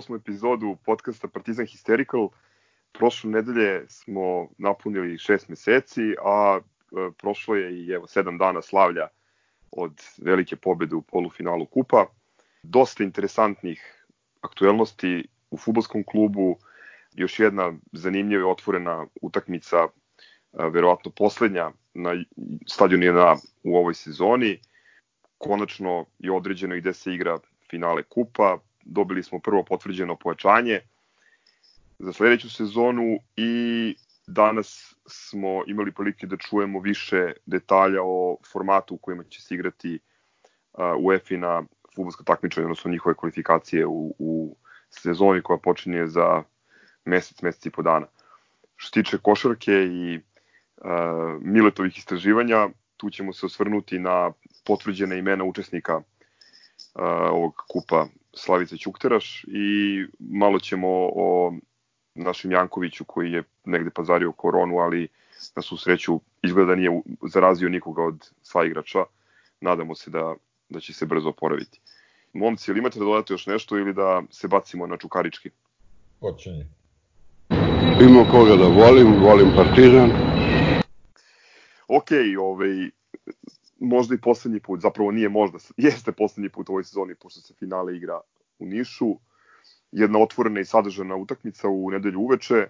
Dobrodošli u 28. epizodu podcasta Partizan Hysterical. Prošle nedelje smo napunili šest meseci, a e, prošlo je i evo sedam dana slavlja od velike pobede u polufinalu Kupa. Dosta interesantnih aktuelnosti u futbolskom klubu, još jedna zanimljiva otvorena utakmica, e, verovatno poslednja na stadionu 1 u ovoj sezoni. Konačno je određeno i gde se igra finale Kupa, dobili smo prvo potvrđeno pojačanje za sledeću sezonu i danas smo imali prilike da čujemo više detalja o formatu u kojima će se igrati uh, UEFA na futbolska takmičenja, odnosno njihove kvalifikacije u, u sezoni koja počinje za mesec, mesec i po dana. Što se tiče košarke i uh, Miletovih istraživanja, tu ćemo se osvrnuti na potvrđene imena učesnika uh, ovog kupa Slavice Ćukteraš i malo ćemo o našem Jankoviću koji je negde pazario koronu, ali na svu sreću izgleda da nije zarazio nikoga od sva igrača. Nadamo se da, da će se brzo oporaviti. Momci, ili imate da dodate još nešto ili da se bacimo na čukarički? Počinje. Ima koga da volim, volim Partizan. Ok, ovaj, možda i poslednji put, zapravo nije možda, jeste poslednji put u ovoj sezoni, pošto se finale igra u Nišu. Jedna otvorena i sadržana utakmica u nedelju uveče.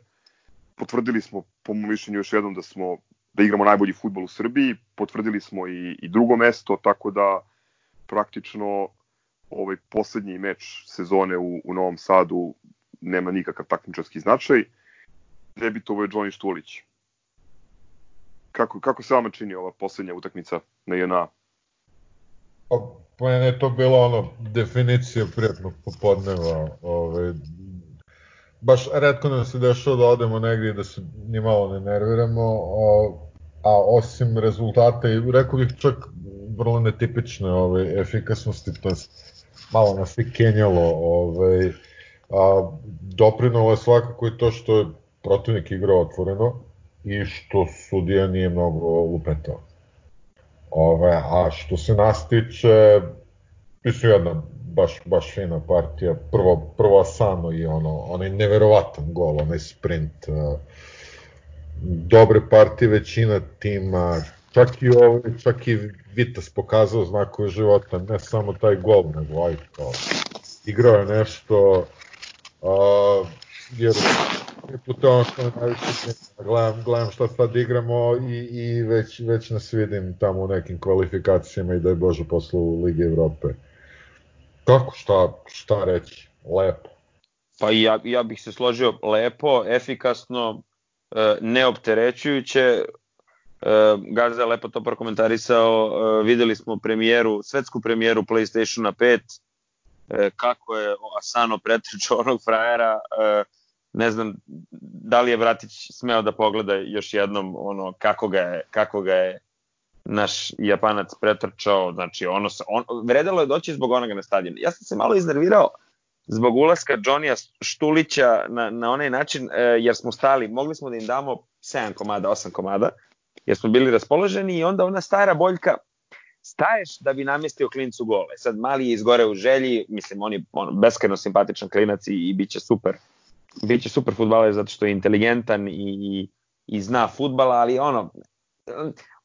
Potvrdili smo, po mojom mišljenju, još jednom da smo da igramo najbolji futbol u Srbiji, potvrdili smo i, i drugo mesto, tako da praktično ovaj poslednji meč sezone u, u Novom Sadu nema nikakav takmičarski značaj. Debitovo je Johnny Štulić kako, kako se vama čini ova poslednja utakmica na JNA? Pa, mene je to bilo ono definicija prijatnog popodneva. Ovaj, baš redko nam se dešava da odemo negdje da se ni malo ne nerviramo, a, a osim rezultata i rekao bih čak vrlo netipične ovaj, efikasnosti, to je malo nas i kenjalo, ovaj, a, doprinalo je svakako i to što je protivnik igrao otvoreno, i što sudija nije mnogo upetao. Ove, a što se nas tiče, pisu jedna baš, baš fina partija. Prvo, prvo Asano i ono, onaj neverovatan gol, onaj sprint. Uh, dobre partije većina tima, čak i ovaj, čak i Vitas pokazao znakove života, ne samo taj gol, nego aj kao, igrao je nešto, uh, jer put ono što me najviše gledam, gledam šta sad igramo i, i već, već nas vidim tamo u nekim kvalifikacijama i da je Bože posle u Ligi Evrope. Kako, šta, šta reći? Lepo. Pa ja, ja bih se složio lepo, efikasno, e, neopterećujuće, e, Gaza je lepo to prokomentarisao, e, videli smo premijeru, svetsku premijeru PlayStationa 5, kako je Asano pretrčao onog frajera, ne znam da li je Vratić smeo da pogleda još jednom ono kako ga je, kako ga je naš Japanac pretrčao, znači ono on, vredelo je doći zbog onoga na stadion. Ja sam se malo iznervirao zbog ulaska Johnija Štulića na, na onaj način, e, jer smo stali, mogli smo da im damo 7 komada, 8 komada, jer smo bili raspoloženi i onda ona stara boljka, staješ da bi namestio klincu gole. Sad mali je izgore u želji, mislim on je on, beskreno simpatičan klinac i, i bit će super biće super futbaler zato što je inteligentan i, i, i zna futbala, ali ono,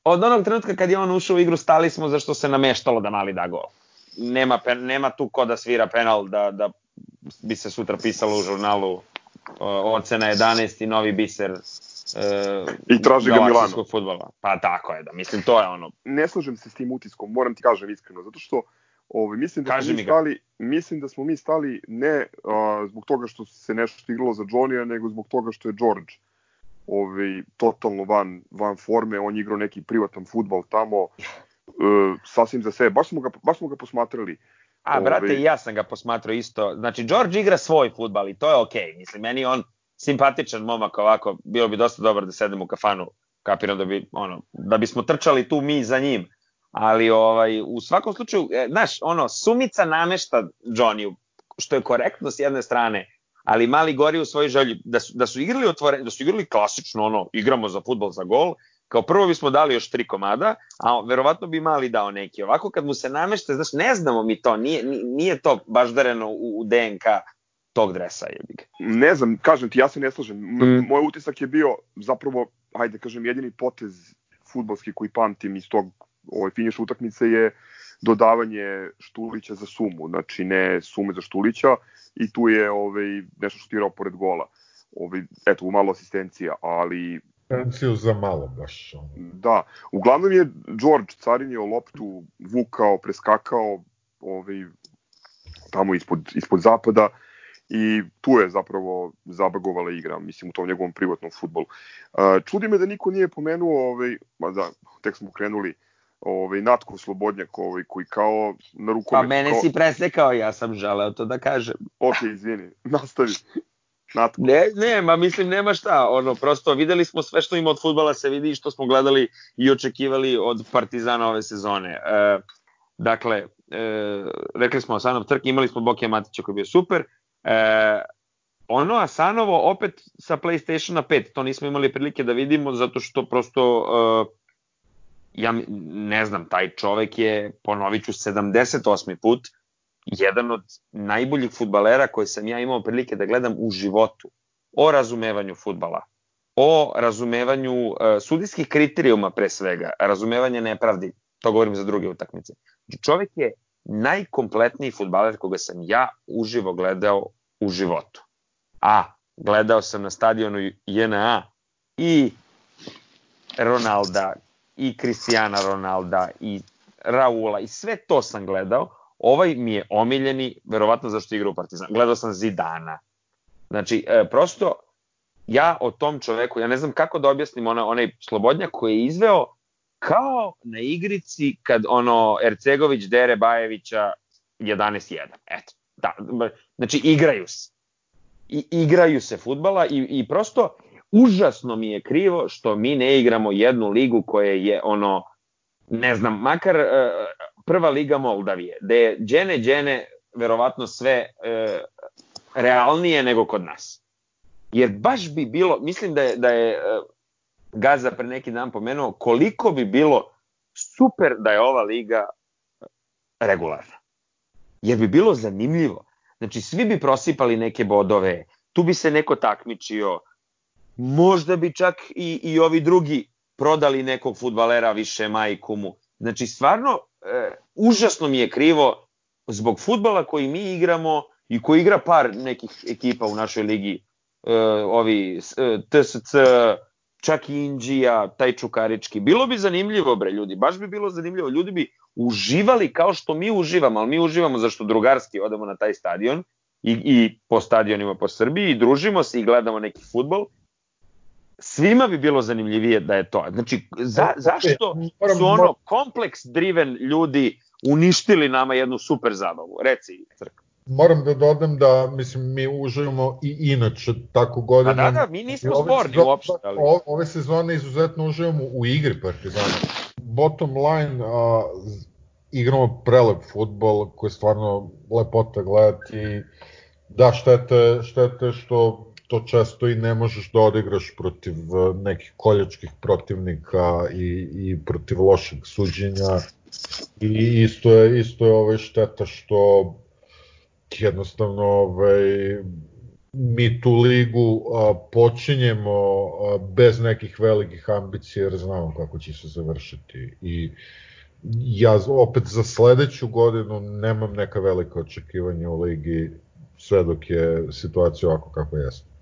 od onog trenutka kad je on ušao u igru stali smo zašto se nameštalo da mali da gol. Nema, pen, nema tu ko da svira penal da, da bi se sutra pisalo u žurnalu uh, ocena 11 i novi biser uh, I traži ga Milano. Futbola. Pa tako je, da mislim to je ono. Ne slažem se s tim utiskom, moram ti kažem iskreno, zato što Ovaj mislim da Kaži smo mi stali, mislim da smo mi stali ne a, zbog toga što se nešto igralo za Johnny, nego zbog toga što je George ovaj totalno van van forme, on igrao neki privatan fudbal tamo e, sasvim za sebe. Baš smo ga baš smo ga posmatrali. A brate, i ja sam ga posmatrao isto. Znači George igra svoj fudbal i to je okej. Okay. Mislim meni on simpatičan momak ovako, bilo bi dosta dobro da sedem u kafanu, kapiram da bi ono da bismo trčali tu mi za njim ali ovaj, u svakom slučaju, e, znaš, ono, sumica namešta Johnny, što je korektno s jedne strane, ali mali gori u svojoj želji, da su, da su igrali otvore, da su igrali klasično, ono, igramo za futbol za gol, kao prvo bismo dali još tri komada, a verovatno bi mali dao neki. Ovako kad mu se namešte, znaš, ne znamo mi to, nije, nije to baždareno u, u DNK tog dresa, jebi ga. Ne znam, kažem ti, ja se ne slažem. Mm. Moj utisak je bio zapravo, hajde kažem, jedini potez futbalski koji pamtim iz tog ovaj, finiš utakmice je dodavanje Štulića za sumu, znači ne sume za Štulića i tu je ovaj, nešto štirao pored gola. Ovaj, eto, u malo asistencija, ali asistenciju za malo baš. Da, uglavnom je George carinio loptu, vukao, preskakao ovaj, tamo ispod, ispod zapada i tu je zapravo zabagovala igra, mislim, u tom njegovom privatnom futbolu. Čudi me da niko nije pomenuo, ovaj, ma da, tek smo krenuli, ovaj, Natko Slobodnjak ovaj, koji kao na rukomet... Pa mene kao... si presekao, ja sam želeo to da kažem. Ok, izvini, nastavi. Natko. Ne, ne, ma mislim nema šta, ono, prosto videli smo sve što ima od futbala se vidi i što smo gledali i očekivali od Partizana ove sezone. E, dakle, e, rekli smo Asanov trk, imali smo Bokija Matića koji je bio super, e, ono Asanovo opet sa PlayStationa 5, to nismo imali prilike da vidimo zato što prosto e, ja ne znam, taj čovek je, ponovit ću, 78. put, jedan od najboljih futbalera koje sam ja imao prilike da gledam u životu. O razumevanju futbala, o razumevanju uh, sudijskih kriterijuma pre svega, razumevanje nepravdi, to govorim za druge utakmice. Znači, čovek je najkompletniji futbaler koga sam ja uživo gledao u životu. A, gledao sam na stadionu JNA i Ronalda, i Cristiana Ronalda, i Raula, i sve to sam gledao, Ovaj mi je omiljeni, verovatno zašto igra u Partizan. Gledao sam Zidana. Znači, e, prosto, ja o tom čoveku, ja ne znam kako da objasnim ona, onaj slobodnjak koji je izveo kao na igrici kad ono Ercegović dere Bajevića 11-1. Eto, da, znači igraju se. I, igraju se futbala i, i prosto užasno mi je krivo što mi ne igramo jednu ligu koja je ono ne znam, makar uh, prva liga Moldavije, gde je džene džene verovatno sve e, realnije nego kod nas. Jer baš bi bilo, mislim da je, da je e, Gaza pre neki dan pomenuo, koliko bi bilo super da je ova liga regularna. Jer bi bilo zanimljivo. Znači, svi bi prosipali neke bodove, tu bi se neko takmičio, možda bi čak i, i ovi drugi prodali nekog futbalera više majkumu. Znači, stvarno, e, užasno mi je krivo zbog futbala koji mi igramo i koji igra par nekih ekipa u našoj ligi, e, ovi e, TSC, čak i Indija, taj Čukarički. Bilo bi zanimljivo, bre, ljudi, baš bi bilo zanimljivo. Ljudi bi uživali kao što mi uživamo, ali mi uživamo zašto drugarski odemo na taj stadion i, i po stadionima po Srbiji i družimo se i gledamo neki futbol svima bi bilo zanimljivije da je to. Znači, za, zašto su ono kompleks driven ljudi uništili nama jednu super zabavu? Reci, Crk. Moram da dodam da, mislim, mi uživamo i inače tako godinama. Da, da, da, mi nismo sporni sezone, uopšte. Ali... Ove sezone izuzetno uživamo u igri Partizana. Bottom line, a, igramo prelep futbol koji je stvarno lepota gledati. Da, štete, štete što to često i ne možeš da odigraš protiv e, nekih koljačkih protivnika i, i protiv lošeg suđenja i isto je, isto je ovaj šteta što jednostavno ovaj, mi tu ligu a, počinjemo a, bez nekih velikih ambicija jer znamo kako će se završiti i ja opet za sledeću godinu nemam neka velika očekivanja u ligi sve dok je situacija ovako kako jeste.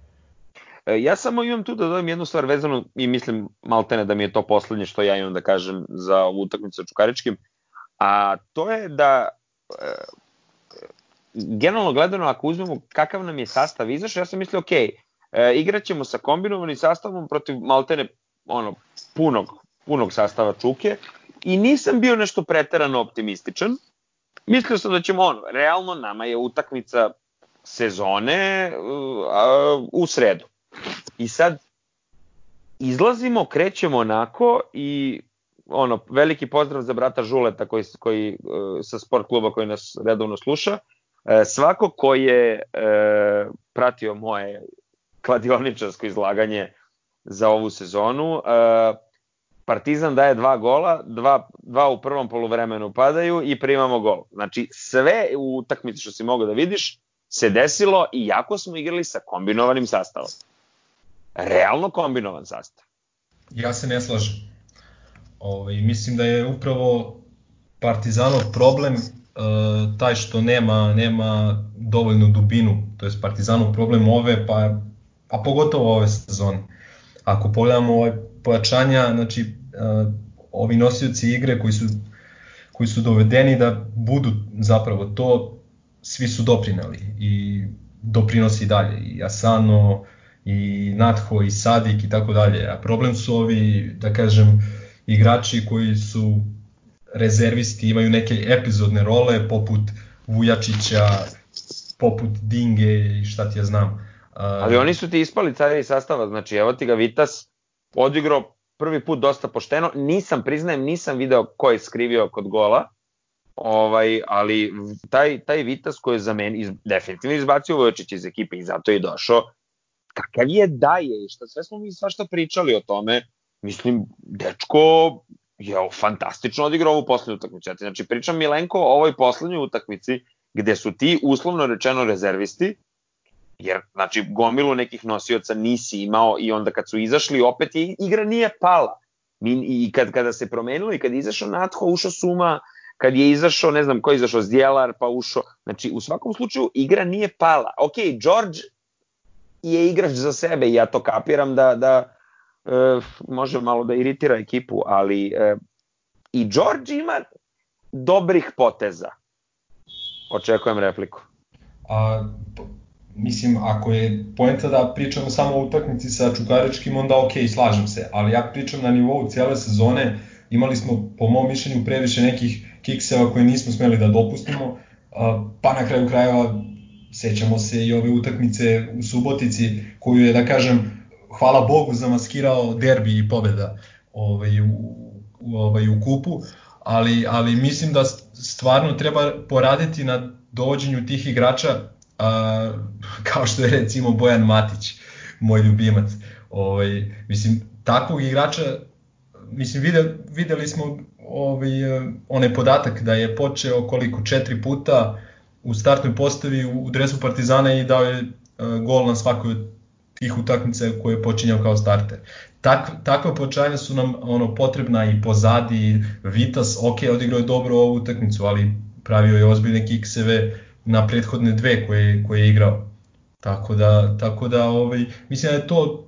E, ja samo imam tu da dodam jednu stvar vezanu i mislim maltene da mi je to poslednje što ja imam da kažem za ovu utakmicu sa Čukaričkim, a to je da e, generalno gledano ako uzmemo kakav nam je sastav izašao, ja sam mislio ok, e, igraćemo sa kombinovanim sastavom protiv maltene ono, punog, punog sastava Čuke i nisam bio nešto preterano optimističan. Mislio sam da ćemo ono, realno nama je utakmica sezone uh, u sredu. I sad izlazimo, krećemo onako i ono, veliki pozdrav za brata Žuleta koji, koji e, sa sport kluba koji nas redovno sluša. E, svako ko je e, pratio moje kladioničarsko izlaganje za ovu sezonu, Partizan daje dva gola, dva, dva u prvom poluvremenu padaju i primamo gol. Znači, sve u utakmici što si mogao da vidiš se desilo i jako smo igrali sa kombinovanim sastavom. Realno kombinovan sastav. Ja se ne slažem. Ovaj, mislim da je upravo Partizanov problem uh, taj što nema nema dovoljnu dubinu, to je Partizanov problem ove, pa a pogotovo ove sezone. Ako pogledamo ovaj pojačanja, znači uh, ovi nosioci igre koji su koji su dovedeni da budu zapravo to, svi su doprinali i doprinosi dalje i Asano i Natho i Sadik i tako dalje. A problem su ovi, da kažem, igrači koji su rezervisti, imaju neke epizodne role poput Vujačića, poput Dinge i šta ti ja znam. Ali oni su ti ispali cari sastava, znači evo ti ga Vitas odigrao prvi put dosta pošteno, nisam, priznajem, nisam video ko je skrivio kod gola, ovaj, ali taj, taj Vitas koji je za meni iz, definitivno izbacio Vujačić iz ekipe i zato je došao, kakav je daje i šta sve smo mi svašta pričali o tome, mislim, dečko je fantastično odigrao ovu poslednju utakmicu. Znači, pričam Milenko o ovoj poslednjoj utakmici gde su ti uslovno rečeno rezervisti, jer znači gomilu nekih nosioca nisi imao i onda kad su izašli opet je, igra nije pala. I kad, kada se promenilo i kad je izašao Natho, ušao Suma, kad je izašao, ne znam ko je izašao, Zdjelar, pa ušao, znači u svakom slučaju igra nije pala. Ok, George je igrač za sebe i ja to kapiram da, da e, može malo da iritira ekipu, ali e, i George ima dobrih poteza. Očekujem repliku. A, mislim, ako je poenta da pričamo samo o utakmici sa Čukaričkim, onda ok, slažem se, ali ja pričam na nivou cijele sezone, imali smo po mom mišljenju previše nekih kikseva koje nismo smeli da dopustimo, pa na kraju krajeva sećamo se i ove utakmice u Subotici koju je, da kažem, hvala Bogu, zamaskirao derbi i pobeda ovaj, u, u, ovaj, u kupu, ali, ali mislim da stvarno treba poraditi na dovođenju tih igrača a, kao što je recimo Bojan Matić, moj ljubimac. Ovaj, mislim, takvog igrača, mislim, videli, videli smo ovaj, onaj podatak da je počeo koliko, četiri puta u startnoj postavi u, dresu Partizana i dao je gol na svakoj tih utakmica koje je počinjao kao starter. Tak, takva počanja su nam ono potrebna i pozadi, i Vitas, ok, odigrao je dobro ovu utakmicu, ali pravio je ozbiljne kikseve na prethodne dve koje, koje je igrao. Tako da, tako da ovaj, mislim da je to,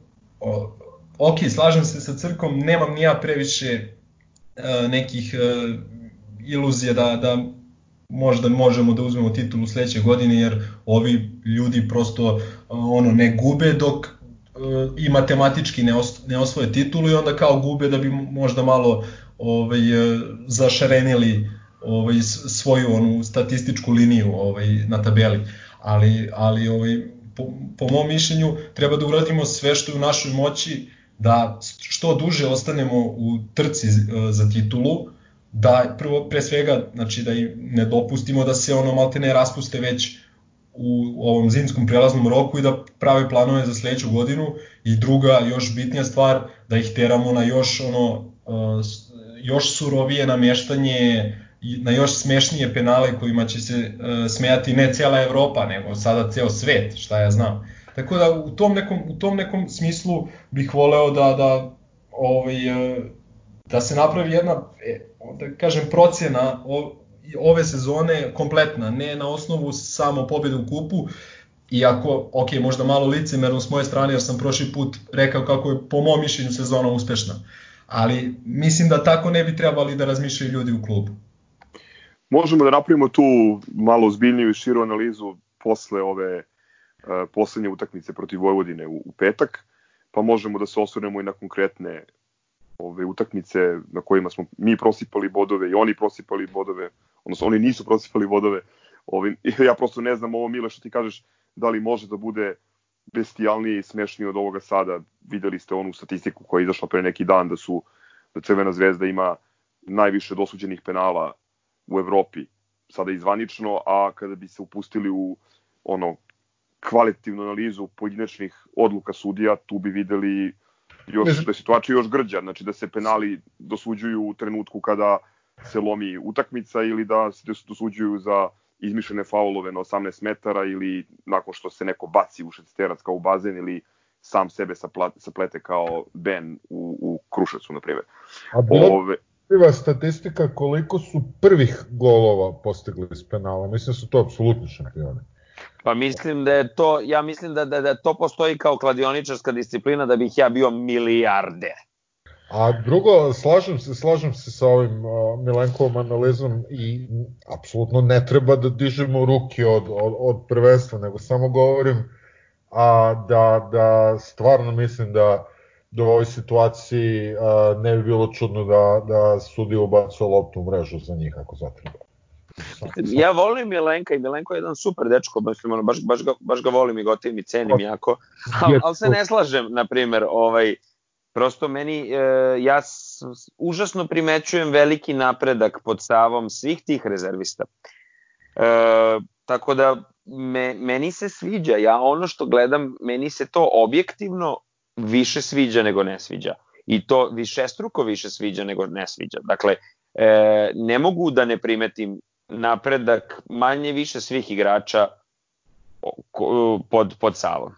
ok, slažem se sa crkom, nemam ni ja previše uh, nekih uh, iluzija da, da možda možemo da uzmemo titulu sledeće godine jer ovi ljudi prosto ono ne gube dok i matematički ne, os, ne osvoje titulu i onda kao gube da bi možda malo ovaj zašarenili ovaj svoju onu statističku liniju ovaj na tabeli. Ali ali ovaj po, po mom mišljenju treba da uradimo sve što je u našoj moći da što duže ostanemo u trci za titulu da prvo pre svega znači da im ne dopustimo da se ono malte ne raspuste već u ovom zimskom prelaznom roku i da prave planove za sledeću godinu. I druga još bitnija stvar da ih teramo na još ono uh, još surovije namještanje na još smešnije penale kojima će se uh, smejati ne cijela Evropa nego sada ceo svet šta ja znam. Tako da u tom nekom u tom nekom smislu bih voleo da da ovaj uh, da se napravi jedna da kažem procjena ove sezone kompletna, ne na osnovu samo pobjede u kupu, iako, ok, možda malo licemerno s moje strane, jer sam prošli put rekao kako je po mom mišljenju sezona uspešna. Ali mislim da tako ne bi trebali da razmišljaju ljudi u klubu. Možemo da napravimo tu malo zbiljniju i širu analizu posle ove uh, poslednje utakmice protiv Vojvodine u, u petak, pa možemo da se osvrnemo i na konkretne ove utakmice na kojima smo mi prosipali bodove i oni prosipali bodove, odnosno oni nisu prosipali bodove. Ovi, ja prosto ne znam ovo Mile što ti kažeš da li može da bude bestijalnije i smešnije od ovoga sada. Videli ste onu statistiku koja je izašla pre neki dan da su da Crvena zvezda ima najviše dosuđenih penala u Evropi sada izvanično, a kada bi se upustili u ono kvalitativnu analizu pojedinačnih odluka sudija, tu bi videli još, da je situacija još grđa, znači da se penali dosuđuju u trenutku kada se lomi utakmica ili da se dosuđuju za izmišljene faulove na 18 metara ili nakon što se neko baci u šesterac kao u bazen ili sam sebe saplete kao Ben u, u Kruševcu, na primjer. A bilo Ove... Prva statistika koliko su prvih golova postigli iz penala, mislim da su to apsolutni šampioni. Pa mislim da je to, ja mislim da, da, da to postoji kao kladioničarska disciplina da bih ja bio milijarder. A drugo, slažem se, slažem se sa ovim uh, Milenkovom analizom i apsolutno ne treba da dižemo ruke od, od, od prvenstva, nego samo govorim a, da, da stvarno mislim da da ovoj situaciji a, ne bi bilo čudno da, da sudi ubacuje loptu u mrežu za njih ako zatreba. Ja volim Milenka i Milenko je jedan super dečko, mislim, ono, baš, baš, ga, baš ga volim i gotivim i cenim jako, ali, ali se ne slažem, na primer, ovaj, prosto meni, e, ja s, užasno primećujem veliki napredak pod Savom svih tih rezervista. E, tako da me, meni se sviđa, ja ono što gledam, meni se to objektivno više sviđa nego ne sviđa. I to više struko više sviđa nego ne sviđa. Dakle, e, ne mogu da ne primetim napredak manje više svih igrača pod, pod Savom.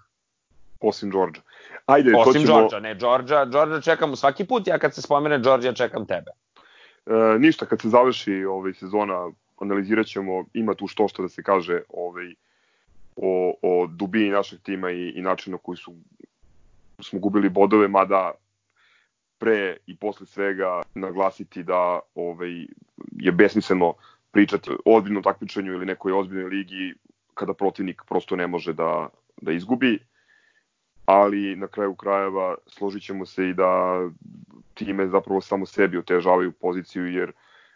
Osim Đorđa. Ajde, Osim to ćemo... Đorđa, ne, Đorđa, Đorđa čekam svaki put, ja kad se spomene Đorđa, čekam tebe. E, ništa, kad se završi ovaj sezona, analizirat ćemo, ima tu što što da se kaže ovaj, o, o dubini našeg tima i, i načinu koji su smo gubili bodove, mada pre i posle svega naglasiti da ovaj, je besmisleno pričati o ozbiljnom takmičenju ili nekoj ozbiljnoj ligi kada protivnik prosto ne može da, da izgubi, ali na kraju krajeva složit ćemo se i da time zapravo samo sebi otežavaju poziciju, jer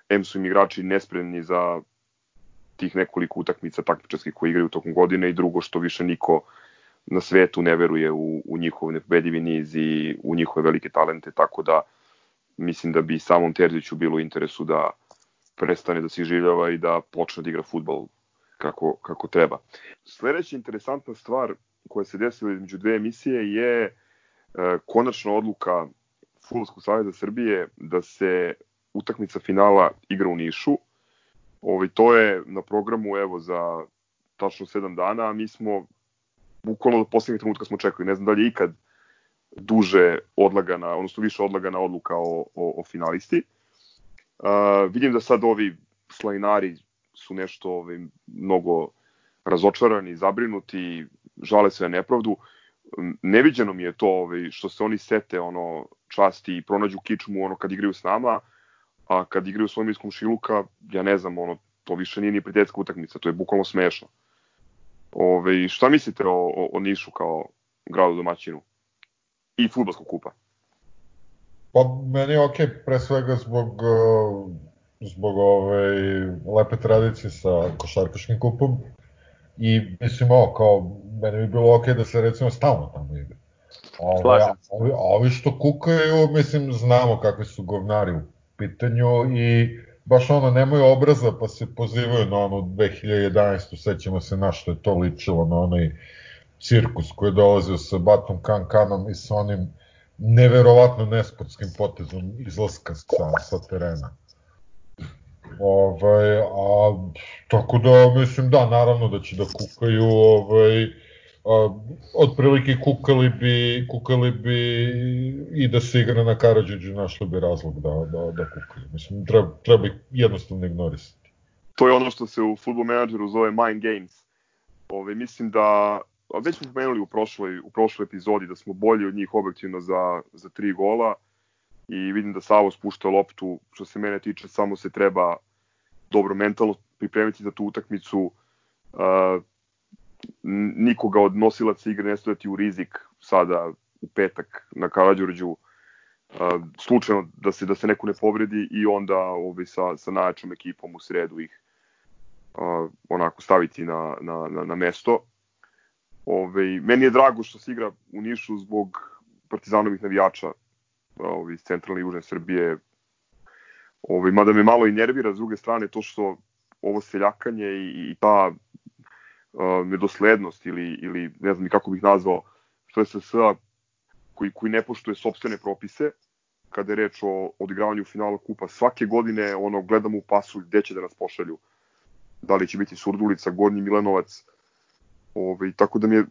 M su im igrači nespremni za tih nekoliko utakmica takmičarskih koji igraju tokom godine i drugo što više niko na svetu ne veruje u, u njihov nepobedivi niz i u njihove velike talente, tako da mislim da bi samom Terziću bilo u interesu da prestane da se življava i da počne da igra futbol kako, kako treba. Sledeća interesantna stvar koja se desila između dve emisije je e, konačna odluka Futbolskog savjeza Srbije da se utakmica finala igra u Nišu. Ovaj, to je na programu evo za tačno 7 dana, a mi smo bukvalno do poslednjeg trenutka smo čekali. Ne znam da li je ikad duže odlagana, odnosno više odlagana odluka o, o, o finalisti. Vidim da sad ovi slajnari su nešto ovaj, mnogo razočarani, zabrinuti, žale se na nepravdu. Neviđeno mi je to ovaj, što se oni sete ono časti i pronađu kičmu ono kad igraju s nama, a kad igraju svojim iz komšiluka, ja ne znam, ono, to više nije ni prijateljska utakmica, to je bukvalno smešno. Ove, šta mislite o, o, o Nišu kao gradu domaćinu i futbolskog kupa? Pa meni je okej, okay, pre svega zbog, uh, zbog ove lepe tradicije sa košarkaškim kupom i mislim ovo kao, meni bi bilo okej okay da se recimo stalno tamo igra. Ove, a, ovi, ovi što kukaju, mislim, znamo kakvi su govnari u pitanju i baš ono, nemaju obraza pa se pozivaju na onu 2011. sećamo se na što je to ličilo, na onaj cirkus koji je dolazio sa Batom Kankanom i sa onim neverovatno nesportskim potezom izlaska sa, sa terena. Ovaj, a, tako da, mislim, da, naravno da će da kukaju, ovaj, a, otprilike kukali bi, kukali bi i da se igra na Karadžiđu, našli bi razlog da, da, da kukaju. Mislim, treba, treba jednostavno ignorisati. To je ono što se u futbol menadžeru zove mind games. Ove, mislim da, već smo pomenuli u prošloj, u prošloj epizodi da smo bolji od njih objektivno za, za tri gola i vidim da Savo spušta loptu, što se mene tiče, samo se treba dobro mentalno pripremiti za tu utakmicu. Uh, nikoga od nosilaca igre ne stavljati u rizik sada u petak na Karadžorđu uh, slučajno da se da se neko ne povredi i onda ovaj sa sa najjačom ekipom u sredu ih uh, onako staviti na, na, na, na mesto. Ovaj meni je drago što se igra u Nišu zbog Partizanovih navijača ovaj, iz centralne i južne Srbije. Ovaj, mada me malo i nervira s druge strane to što ovo seljakanje i, i ta uh, nedoslednost ili, ili ne znam kako bih nazvao što je SSA koji, koji ne poštuje sobstvene propise, kada je reč o odigravanju finala kupa. Svake godine ono, gledamo u pasu gde će da nas pošalju. Da li će biti Surdulica, Gornji Milanovac. Ove, ovaj, tako da mi je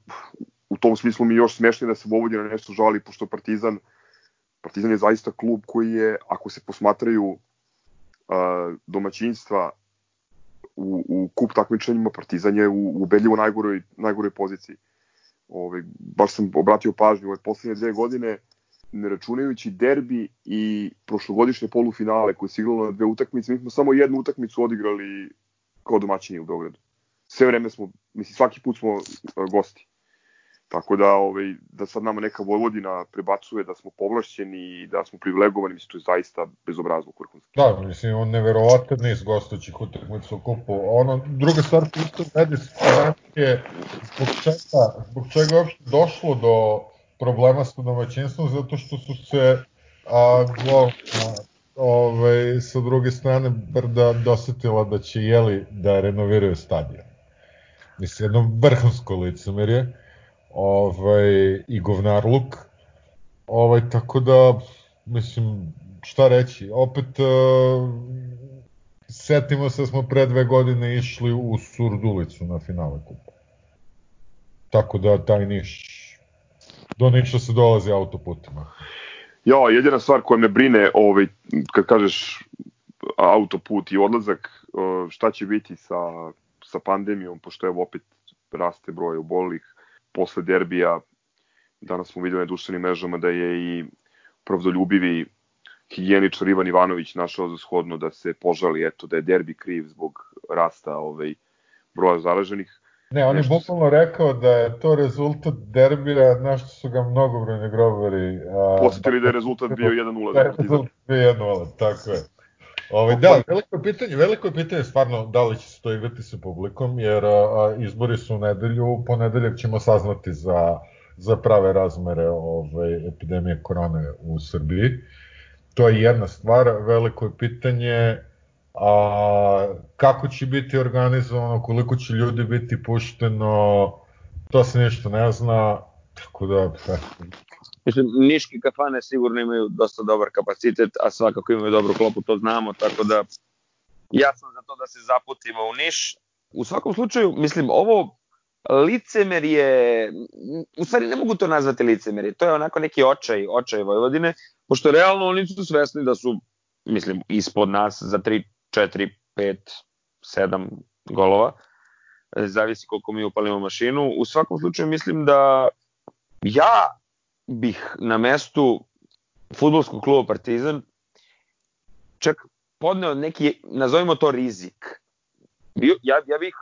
u tom smislu mi još smešnije da se Vojvodina nešto žali, pošto Partizan, Partizan je zaista klub koji je, ako se posmatraju a, domaćinstva u, u kup takmičenjima, Partizan je u, ubedljivo najgoroj, najgoroj poziciji. Ove, baš sam obratio pažnju ove poslednje dve godine, ne računajući derbi i prošlogodišnje polufinale koje se igralo na dve utakmice, mi smo samo jednu utakmicu odigrali kao domaćini u Beogradu. Sve vreme smo, mislim svaki put smo gosti. Tako da, ovaj, da sad nama neka Vojvodina prebacuje da smo povlašćeni i da smo privilegovani, mislim, to je zaista bezobrazno vrhunski. Da, mislim, on neverovatan niz gostućih utakmica u kupu. Ono, druga stvar, isto medijske je zbog čega, zbog čega uopšte došlo do problema sa domaćinstvom, zato što su se a, go, a, ovaj, sa druge strane Brda dosetila da će jeli da renoviraju stadion. Mislim, jedno vrhunsko licemerje ovaj, i govnarluk. Ovaj, tako da, mislim, šta reći, opet uh, setimo se da smo pre dve godine išli u Surdulicu na finale kupa. Tako da taj Niš, do Niša se dolazi autoputima. Ja, jedina stvar koja me brine, ovaj, kad kažeš autoput i odlazak, šta će biti sa, sa pandemijom, pošto evo opet raste broj obolih, posle derbija, danas smo videli na društvenim mrežama da je i pravdoljubivi higijeničar Ivan Ivanović našao za shodno da se požali eto da je derbi kriv zbog rasta ovaj broja zaraženih. Ne, on je Nešto... bukvalno rekao da je to rezultat derbija, na što su ga mnogobrojni grobari... A, Posetili da je rezultat bio 1-0. Da je rezultat bio 1-0, tako je. Ovaj da, veliko je pitanje, veliko je pitanje stvarno da li će se to igrati sa publikom, jer a, izbori su u nedelju, u ponedeljak ćemo saznati za, za prave razmere ovaj, epidemije korone u Srbiji. To je jedna stvar, veliko je pitanje a, kako će biti organizovano, koliko će ljudi biti pušteno, to se ništa ne zna, tako da, Mislim, niški kafane sigurno imaju dosta dobar kapacitet, a svakako imaju dobru klopu, to znamo, tako da ja sam za to da se zaputimo u Niš. U svakom slučaju, mislim, ovo licemer je, u stvari ne mogu to nazvati licemer, to je onako neki očaj, očaj Vojvodine, pošto realno oni su svesni da su, mislim, ispod nas za 3, 4, 5, 7 golova, zavisi koliko mi upalimo mašinu. U svakom slučaju mislim da ja bih na mestu futbolskog kluba Partizan čak podneo neki, nazovimo to rizik. Ja, ja bih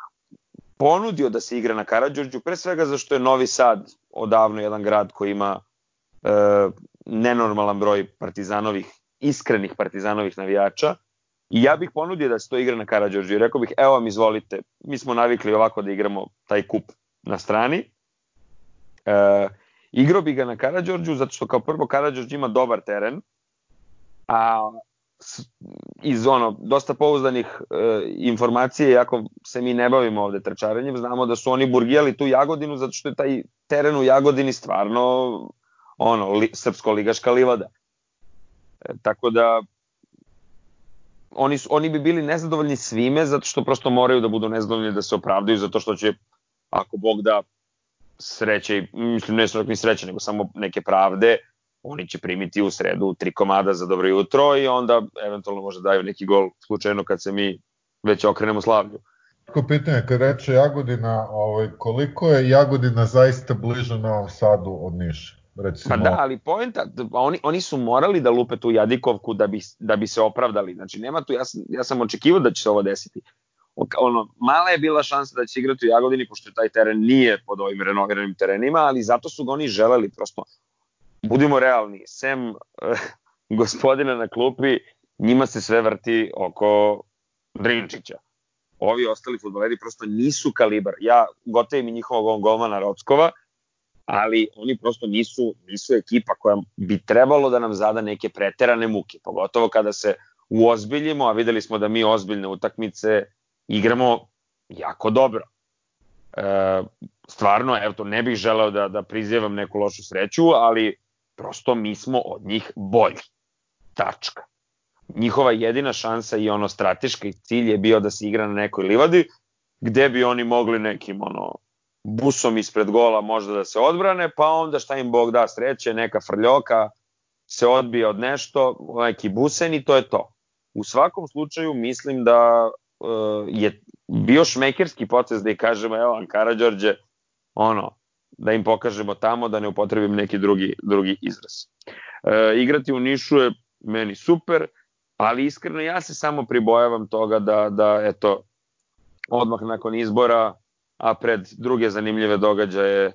ponudio da se igra na Karadžorđu, pre svega zašto je Novi Sad odavno jedan grad koji ima e, nenormalan broj partizanovih, iskrenih partizanovih navijača. I ja bih ponudio da se to igra na Karadžorđu i rekao bih, evo vam izvolite, mi smo navikli ovako da igramo taj kup na strani. E, Igrao bi ga na Karadžorđu zato što kao prvo Karadžorđ ima dobar teren, a iz ono dosta pouzdanih e, informacije, iako se mi ne bavimo ovde trčarenjem, znamo da su oni burgijali tu Jagodinu zato što je taj teren u Jagodini stvarno ono li, srpsko-ligaška livada. E, tako da oni, su, oni bi bili nezadovoljni svime zato što prosto moraju da budu nezadovoljni da se opravdaju zato što će ako Bog da sreće, mislim ne su ni sreće, nego samo neke pravde, oni će primiti u sredu tri komada za dobro jutro i onda eventualno može daju neki gol slučajno kad se mi već okrenemo slavlju. Ko pitanje, kad reče Jagodina, ovaj, koliko je Jagodina zaista bliže Novom Sadu od Niša? Recimo. Pa da, ali poenta, oni, oni su morali da lupe tu Jadikovku da bi, da bi se opravdali. Znači, nema tu, ja sam, ja sam očekivao da će se ovo desiti ono, mala je bila šansa da će igrati u Jagodini, pošto taj teren nije pod ovim renoviranim terenima, ali zato su ga oni želeli, prosto, budimo realni, sem eh, gospodina na klupi, njima se sve vrti oko Drinčića. Ovi ostali futboleri prosto nisu kalibar. Ja gotovim i njihovog golmana Rockova, ali oni prosto nisu, nisu ekipa koja bi trebalo da nam zada neke preterane muke, pogotovo kada se uozbiljimo, a videli smo da mi ozbiljne utakmice igramo jako dobro. E, stvarno, evo to ne bih želeo da, da prizjevam neku lošu sreću, ali Prosto mi smo od njih bolji. Tačka. Njihova jedina šansa i ono strateški cilj je bio da se igra na nekoj livadi, gde bi oni mogli nekim ono busom ispred gola možda da se odbrane, pa onda šta im Bog da sreće, neka frljoka se odbije od nešto, neki busen i to je to. U svakom slučaju mislim da je bio šmekerski potez da i kažemo, evo Ankara Đorđe, ono, da im pokažemo tamo, da ne upotrebim neki drugi, drugi izraz. E, igrati u Nišu je meni super, ali iskreno ja se samo pribojavam toga da, da eto, odmah nakon izbora, a pred druge zanimljive događaje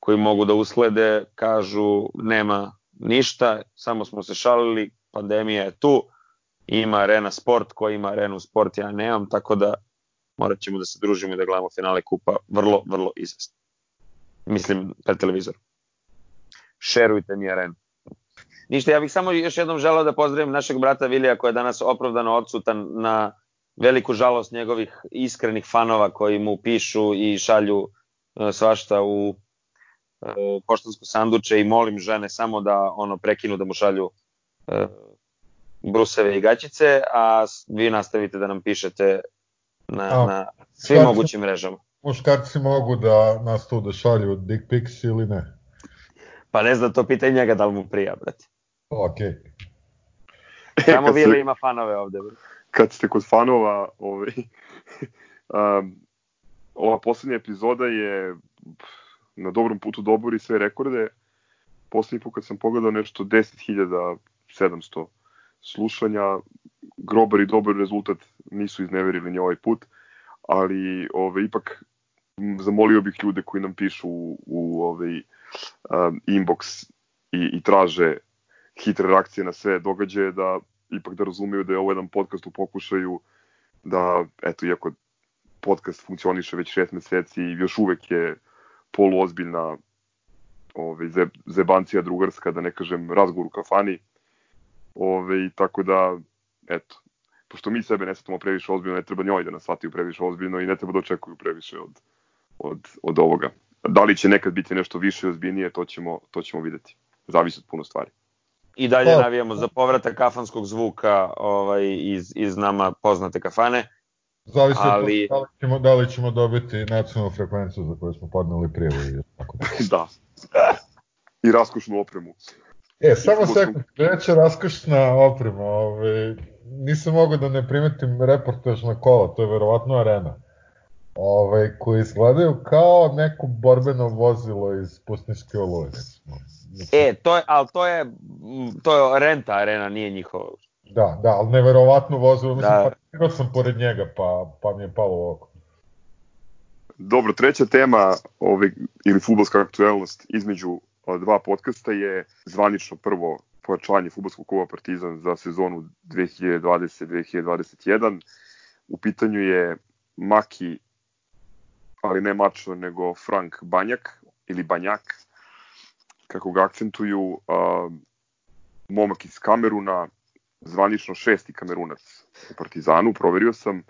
koji mogu da uslede, kažu nema ništa, samo smo se šalili, pandemija je tu, ima arena sport, ko ima arenu sport, ja nemam, tako da morat ćemo da se družimo i da gledamo finale kupa vrlo, vrlo izvesno. Mislim, pred televizorom. Šerujte mi arenu. Ništa, ja bih samo još jednom želao da pozdravim našeg brata Vilija koji je danas opravdano odsutan na veliku žalost njegovih iskrenih fanova koji mu pišu i šalju e, svašta u e, poštansko sanduče i molim žene samo da ono prekinu da mu šalju e, bruseve i gaćice, a vi nastavite da nam pišete na, a, na svim mogućim mrežama. Muškarci mogu da nas tu da šalju dick pics ili ne? Pa ne znam, to pitanje njega da li mu prija, brate. Okej. Okay. Samo Vili ima fanove ovde, brate kad ste kod fanova, ovaj, um, ova poslednja epizoda je na dobrom putu da obori sve rekorde. Poslednji put kad sam pogledao nešto 10.700 slušanja, grobar i dobar rezultat nisu izneverili ni ovaj put, ali ove, ipak zamolio bih ljude koji nam pišu u, u ovaj, um, inbox i, i traže hitre reakcije na sve događaje da ipak da razumeju da je ovo jedan podcast u pokušaju da, eto, iako podcast funkcioniše već šest meseci i još uvek je poluozbiljna ove, zebancija drugarska, da ne kažem razgovor u kafani. Ove, tako da, eto, pošto mi sebe ne shvatamo previše ozbiljno, ne treba njoj da nas shvataju previše ozbiljno i ne treba da očekuju previše od, od, od ovoga. Da li će nekad biti nešto više ozbiljnije, to ćemo, to ćemo videti. Zavisi od puno stvari i dalje pa, navijamo za povratak kafanskog zvuka ovaj, iz, iz nama poznate kafane. Zavisi ali... da, li ćemo, da li ćemo dobiti nacionalnu frekvenciju za koju smo podneli prijevu. Tako da. da. I raskošnu opremu. E, samo sekund, treća raskošna oprema. Ove, nisam mogao da ne primetim reportaž na kola, to je verovatno arena. Ove, koji izgledaju kao neko borbeno vozilo iz Pustinske oluje. E, to je, ali to je, to je renta arena, nije njihovo. Da, da, ali neverovatno vozilo, mislim, da. pa sam pored njega, pa, pa mi je palo u oko. Dobro, treća tema ovaj, ili futbolska aktuelnost između dva podcasta je zvanično prvo pojačanje futbolskog kluba Partizan za sezonu 2020-2021. U pitanju je Maki, ali ne Mačo, nego Frank Banjak ili Banjak, kako ga akcentuju, uh, momak iz Kameruna, zvanično šesti kamerunac u Partizanu, proverio sam,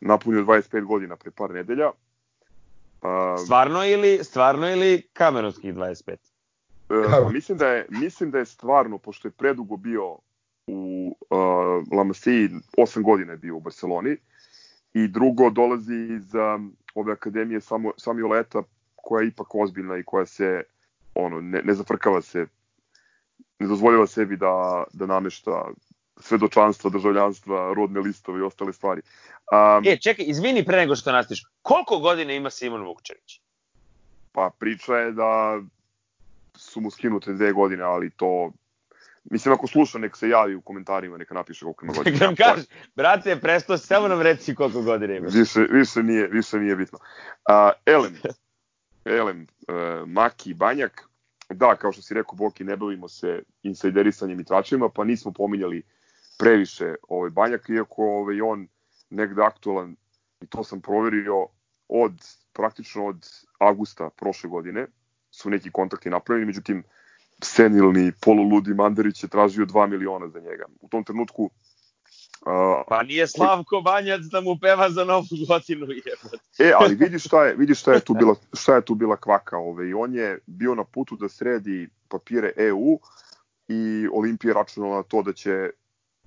napunio 25 godina pre par nedelja. Uh, stvarno ili stvarno ili kamerunskih 25? Uh, mislim da je mislim da je stvarno pošto je predugo bio u uh, La Masiji, 8 godina je bio u Barceloni i drugo dolazi iz um, ove akademije samo Samuel Leta koja je ipak ozbiljna i koja se ono, ne, ne zafrkava se, ne dozvoljava sebi da, da namešta svedočanstva, državljanstva, rodne listove i ostale stvari. Um, e, čekaj, izvini pre nego što nastiš, koliko godina ima Simon Vukčević? Pa priča je da su mu skinute dve godine, ali to Mislim, ako sluša, nek se javi u komentarima, neka napiše koliko ima godina. nam kaže, brate, presto, samo nam reci koliko godina ima. Više, više, nije, više nije bitno. Uh, Elem, Elem, uh, Maki, Banjak, da, kao što si rekao, Boki, ne bavimo se insajderisanjem i tračima, pa nismo pominjali previše ovaj Banjak, iako ovaj, on negde aktualan, i to sam proverio, od, praktično od avgusta prošle godine su neki kontakti napravljeni, međutim, senilni, poluludi Mandarić je tražio 2 miliona za njega. U tom trenutku Uh, Pa nije Slavko Banjac da mu peva za novu godinu jebote. E, ali vidi šta je, vidi šta je tu bila, šta je tu bila kvaka, ove, i on je bio na putu da sredi papire EU i Olimpija računala na to da će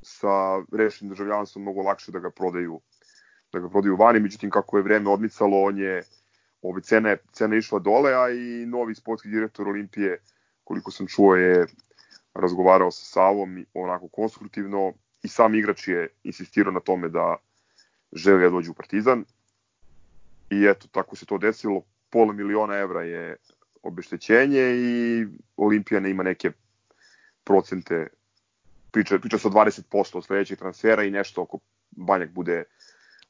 sa rešenim državljanstvom mnogo lakše da ga prodaju da ga prodaju vani, međutim kako je vreme odmicalo, on je ove cena je, cena je išla dole, a i novi sportski direktor Olimpije, koliko sam čuo, je razgovarao sa Savom onako konstruktivno i sam igrač je insistirao na tome da želi da dođe u Partizan i eto, tako se to desilo. Pola miliona evra je obeštećenje i Olimpija ne ima neke procente priča, priča o 20% od sledećeg transfera i nešto oko Banjak bude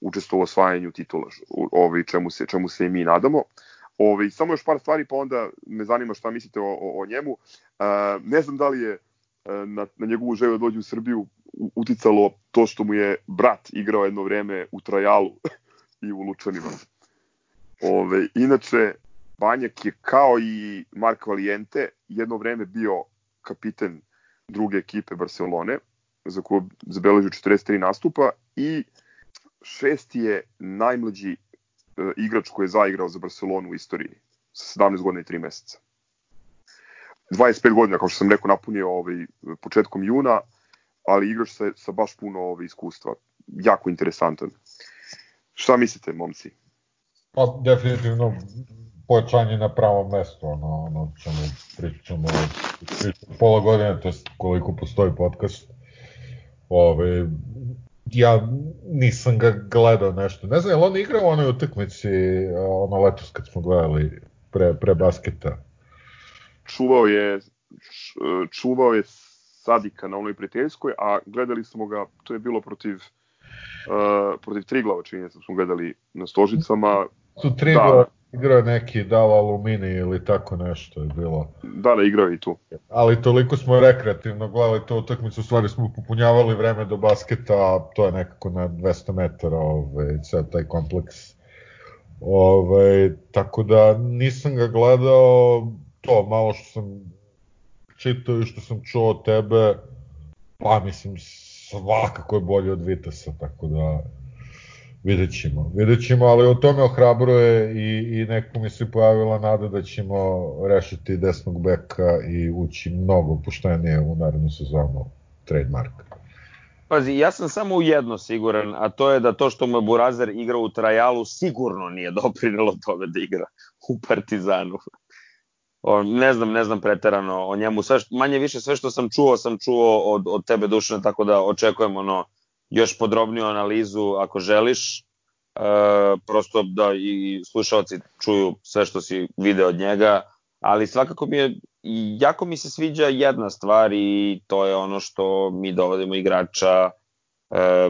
učestvovao u osvajanju titula, ovaj, čemu, se, čemu se i mi nadamo. Ovaj, samo još par stvari, pa onda me zanima šta mislite o, o, o njemu. Uh, ne znam da li je na, na njegovu želju da dođe u Srbiju uticalo to što mu je brat igrao jedno vreme u Trajalu i u Lučanima. Ove, inače, Banjak je kao i Mark Valijente jedno vreme bio kapiten druge ekipe Barcelone, za koju zabeležio 43 nastupa i šesti je najmlađi e, igrač koji je zaigrao za Barcelonu u istoriji sa 17 godina i 3 meseca. 25 godina, kao što sam rekao, napunio ovaj, početkom juna, ali igrač sa, sa baš puno ovaj, iskustva. Jako interesantan. Šta mislite, momci? Pa, definitivno pojačanje na pravom mestu, ono, ono čemu pričamo, pričamo pola godine, to je koliko postoji podcast. Ove, ja nisam ga gledao nešto. Ne znam, je li on igrao u onoj utakmici, ono letos kad smo gledali pre, pre basketa? Čuvao je, čuvao je Sadika na onoj prijateljskoj, a gledali smo ga, to je bilo protiv uh, protiv Triglava, čini se, smo gledali na Stožicama. Tu Triglav da. Igrao neki dao alumini ili tako nešto je bilo. Da, da, igrao i tu. Ali toliko smo rekreativno gledali tu utakmicu, u stvari smo popunjavali vreme do basketa, a to je nekako na 200 metara, ovaj, ceo taj kompleks. Ovaj, tako da nisam ga gledao, to malo što sam čitao i što sam čuo od tebe, pa mislim svakako je bolje od Vitasa, tako da vidjet ćemo. Vidjet ćemo, ali o tome ohrabruje i, i neko mi se pojavila nada da ćemo rešiti desnog beka i ući mnogo poštenije u narednu sezonu trademark. Pazi, ja sam samo u jedno siguran, a to je da to što mu je Burazer igrao u Trajalu sigurno nije doprinelo tome da igra u Partizanu o, ne znam, ne znam preterano o njemu, sve manje više sve što sam čuo, sam čuo od, od tebe Dušana, tako da očekujem ono, još podrobniju analizu ako želiš, e, prosto da i slušalci čuju sve što si video od njega, ali svakako mi je, jako mi se sviđa jedna stvar i to je ono što mi dovodimo igrača e,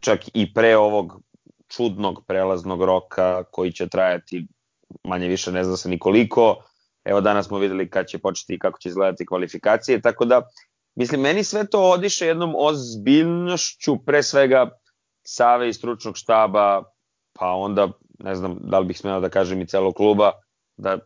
čak i pre ovog čudnog prelaznog roka koji će trajati manje više ne zna se nikoliko, Evo danas smo videli kad će početi i kako će izgledati kvalifikacije, tako da mislim meni sve to odiše jednom ozbiljnošću pre svega Save i stručnog štaba, pa onda ne znam da li bih smela da kažem i celog kluba, da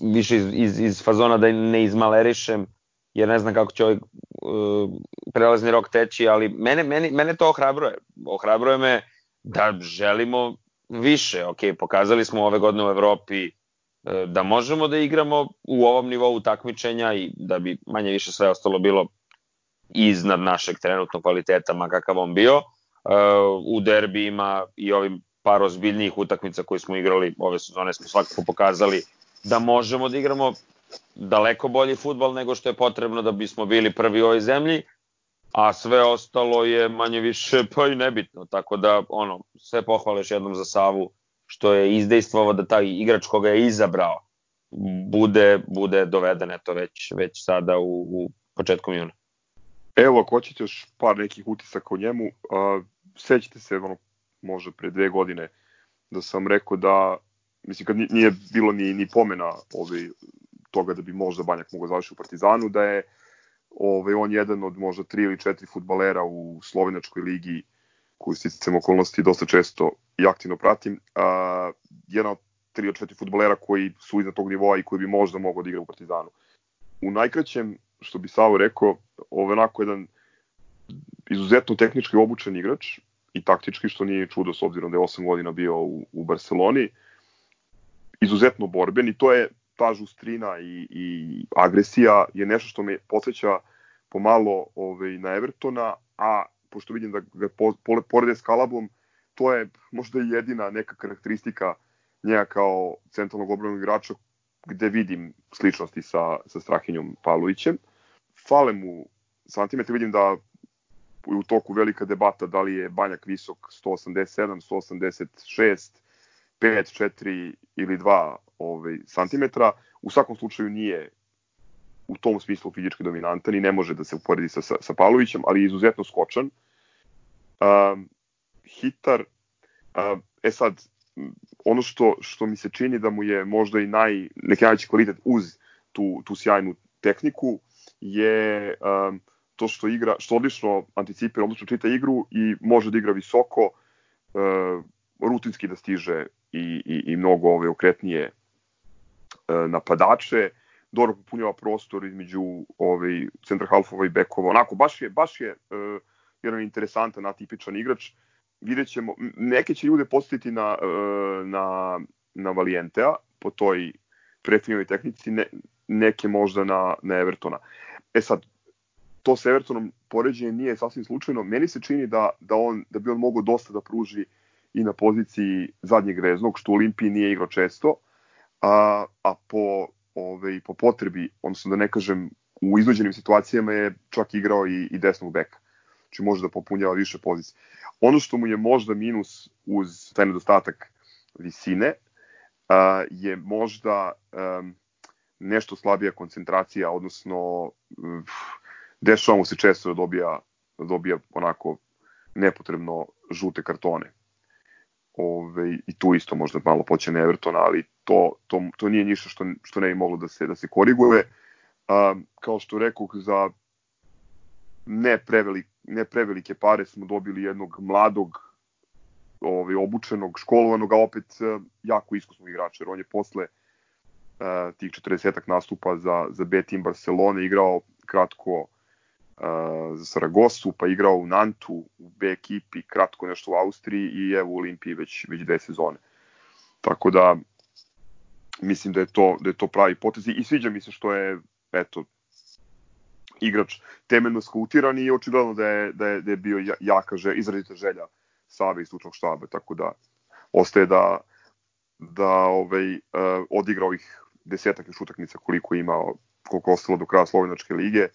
više iz, iz, iz fazona da ne izmalerišem, jer ne znam kako će ovaj uh, prelazni rok teći, ali mene, mene, mene to ohrabruje. Ohrabruje me da želimo više. Ok, pokazali smo ove godine u Evropi da možemo da igramo u ovom nivou takmičenja i da bi manje više sve ostalo bilo iznad našeg trenutnog kvaliteta, ma kakav on bio. E, u derbijima i ovim par ozbiljnijih utakmica koje smo igrali ove sezone smo svakako pokazali da možemo da igramo daleko bolji futbal nego što je potrebno da bismo bili prvi u ovoj zemlji, a sve ostalo je manje više pa i nebitno, tako da ono, sve pohvale još jednom za Savu što je izdejstvovao da taj igrač koga je izabrao bude, bude doveden eto već, već sada u, u početkom juna. Evo, ako hoćete još par nekih utisaka o njemu, uh, sećate se ono, možda pre dve godine da sam rekao da, mislim kad nije bilo ni, ni pomena ovaj, toga da bi možda Banjak mogao završiti u Partizanu, da je ovaj, on jedan od možda tri ili četiri futbalera u slovenačkoj ligi koju sticam okolnosti dosta često i aktivno pratim, a, jedan od tri od četiri futbolera koji su iznad tog nivoa i koji bi možda mogao da igra u Partizanu. U najkraćem, što bi Savo rekao, ovo je onako jedan izuzetno tehnički obučen igrač i taktički, što nije čudo s obzirom da je 8 godina bio u, u Barceloni. Izuzetno borben i to je ta žustrina i, i agresija je nešto što me podsjeća pomalo ovaj, na Evertona, a pošto vidim da ga po, po, porede s Kalabom, to je možda jedina neka karakteristika njega kao centralnog obranog igrača gde vidim sličnosti sa, sa Strahinjom Pavlovićem. Fale mu santimetre, vidim da u toku velika debata da li je Banjak visok 187, 186, 5, 4 ili 2 ovaj, santimetra. U svakom slučaju nije u tom smislu fizički dominantan i ne može da se uporedi sa, sa, sa Pavlovićem, ali je izuzetno skočan. Um, hitar, uh, e sad, ono što, što mi se čini da mu je možda i naj, neki najveći kvalitet uz tu, tu sjajnu tehniku je um, to što igra, što odlično anticipira, odlično čita igru i može da igra visoko, uh, rutinski da stiže i, i, i mnogo ove okretnije uh, napadače, dobro popunjava prostor između ovaj, centra halfova i bekova. Onako, baš je, baš je uh, jedan interesantan, atipičan igrač. Vidjet ćemo, neke će ljude postaviti na, uh, na, na Valientea po toj prefinjoj tehnici, ne, neke možda na, na Evertona. E sad, to sa Evertonom poređenje nije sasvim slučajno. Meni se čini da, da, on, da bi on mogao dosta da pruži i na poziciji zadnjeg veznog, što u Olimpiji nije igrao često, a, a po, ove, po potrebi, odnosno da ne kažem u iznuđenim situacijama je čak igrao i, i desnog beka. Znači može da popunjava više pozicije. Ono što mu je možda minus uz taj nedostatak visine a, je možda um, nešto slabija koncentracija, odnosno dešava mu se često da dobija, da dobija onako nepotrebno žute kartone. Ove, I tu isto možda malo počne Evertona, ali to, to, to nije ništa što, što ne bi moglo da se, da se koriguje. A, kao što rekao, za ne, prevelik, ne prevelike pare smo dobili jednog mladog, ovaj, obučenog, školovanog, a opet jako iskusnog igrača, jer on je posle uh, tih 40 nastupa za, za B tim Barcelona igrao kratko za Saragosu, pa igrao u Nantu, u B ekipi, kratko nešto u Austriji i evo u Olimpiji već, već dve sezone. Tako da mislim da je to, da je to pravi potez i sviđa mi se što je eto, igrač temeljno skautiran i očigledno da je, da je, da je bio jaka želja, izrazita želja Save i stručnog štaba, tako da ostaje da, da ovaj, uh, odigra ovih desetak još utakmica koliko ima, koliko ostalo do kraja Slovenačke lige.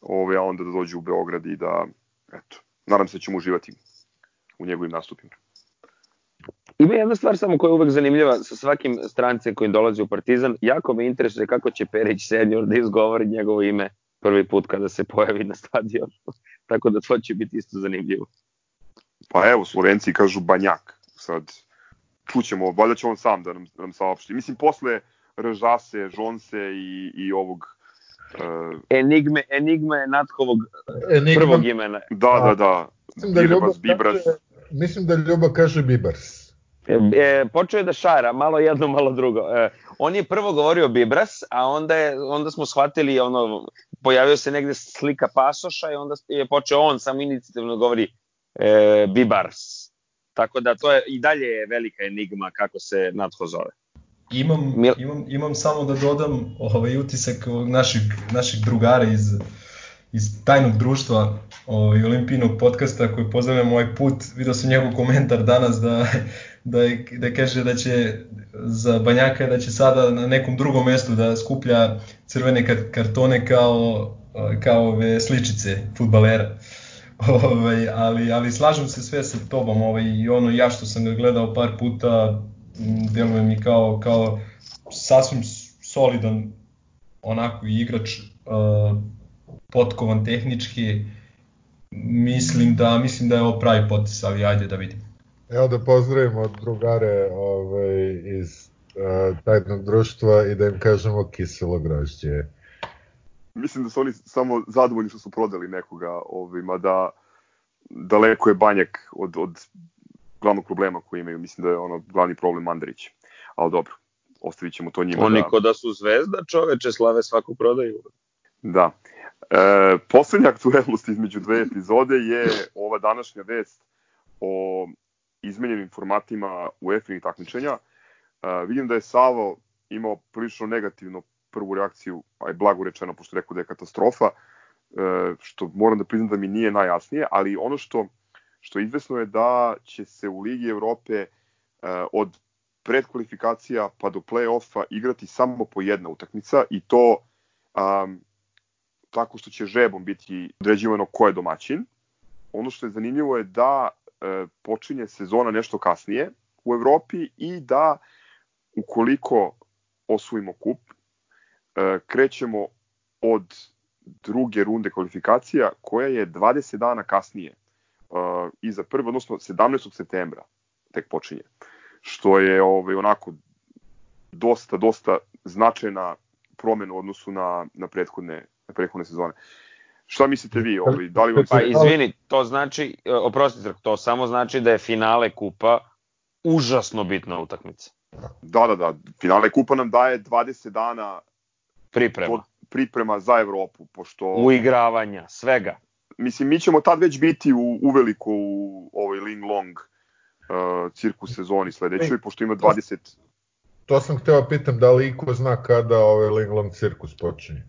Ove, a onda da dođe u Beograd i da, eto, nadam se da ćemo uživati u njegovim nastupima. Ima jedna stvar samo koja je uvek zanimljiva sa svakim strance koji dolazi u Partizan. Jako me interesuje kako će Perić senior da izgovori njegovo ime prvi put kada se pojavi na stadionu. Tako da to će biti isto zanimljivo. Pa evo, Slovenci kažu Banjak. Sad, čućemo, valjda će on sam da nam, da nam saopšti. Mislim, posle Ržase, Žonse i, i ovog Uh, Enigme, Enigme je Nathovog Enigma, prvog imena. Da, da, da. Mislim da, Ljuba Bibras. Kaže, mislim da Ljuba kaže Bibars. E, e, počeo je da šara, malo jedno, malo drugo. E, on je prvo govorio Bibras, a onda, je, onda smo shvatili, ono, pojavio se negde slika pasoša i onda je počeo on sam inicijativno govori e, Bibars. Tako da to je i dalje je velika enigma kako se Natho zove. Imam, Mil... imam, imam samo da dodam ovaj utisak našeg, našeg drugara iz, iz tajnog društva ovaj, olimpijnog podcasta koji pozdravljam ovaj put. Video sam njegov komentar danas da, da, je, da kaže da će za Banjaka da će sada na nekom drugom mestu da skuplja crvene kartone kao, kao ove sličice futbalera. Ovaj, ali, ali slažem se sve sa tobom ovaj, i ono ja što sam ga gledao par puta deluje mi kao, kao sasvim solidan onako igrač, uh, potkovan tehnički, mislim da mislim da je ovo pravi potes, ali ajde da vidimo. Evo da pozdravimo drugare ovaj, iz uh, tajnog društva i da im kažemo kiselo grožđe. Mislim da su oni samo zadovoljni što su prodali nekoga, ovaj, mada daleko je banjak od, od glavnog problema koji imaju. Mislim da je ono glavni problem Mandarić. Ali dobro, ostavit ćemo to njima. Oni da... ko da su zvezda čoveče slave svaku prodaju. Da. E, poslednja aktuelnost između dve epizode je ova današnja vest o izmenjenim formatima UEFA takmičenja. E, vidim da je Savo imao prilično negativno prvu reakciju, aj blago rečeno, pošto je rekao da je katastrofa, e, što moram da priznam da mi nije najjasnije, ali ono što, što je izvesno je da će se u Ligi Evrope e, od predkvalifikacija pa do play-offa igrati samo po jedna utakmica i to um, tako što će žebom biti određivano ko je domaćin. Ono što je zanimljivo je da e, počinje sezona nešto kasnije u Evropi i da ukoliko osvojimo kup, e, krećemo od druge runde kvalifikacija koja je 20 dana kasnije e, iza prve, odnosno 17. septembra tek počinje. Što je ovaj, onako dosta, dosta značajna promena u odnosu na, na prethodne prethodne sezone. Šta mislite vi? Ovaj, da li vam Pa izvini, to znači, oprostite, to samo znači da je finale kupa užasno bitna utakmica. Da, da, da. Finale kupa nam daje 20 dana priprema. priprema za Evropu, pošto... Uigravanja, svega. Mislim, mi ćemo tad već biti u, uveliko u ovoj Ling Long uh, cirkus sezoni sledećoj, pošto ima 20... To sam hteo pitam da li iko zna kada ovaj Ling Long cirkus počinje.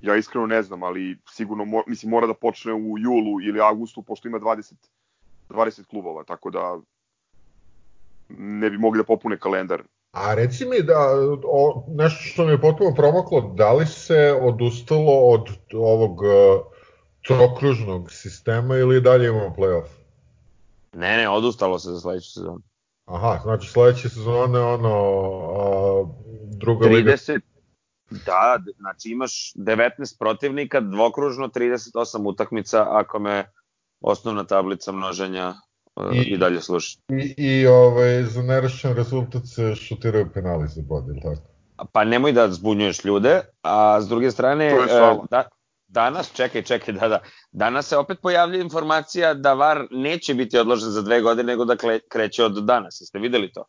Ja iskreno ne znam, ali sigurno mo, mislim, mora da počne u julu ili avgustu, pošto ima 20, 20 klubova, tako da ne bi mogli da popune kalendar. A reci mi da o, nešto što mi je potpuno promaklo, da li se odustalo od ovog uh, trokružnog sistema ili dalje imamo playoff? Ne, ne, odustalo se za sledeću sezonu. Aha, znači sledeće sezone ono a, druga 30, liga. Da, znači imaš 19 protivnika, dvokružno 38 utakmica ako me osnovna tablica množenja uh, I, i dalje sluša. I, i ovaj, za nerešen rezultat se šutiraju penali za bod, ili tako? Pa nemoj da zbunjuješ ljude, a s druge strane, uh, da, danas, čekaj, čekaj, da, da, danas se opet pojavlja informacija da VAR neće biti odložen za dve godine, nego da kreće od danas. Jeste videli to?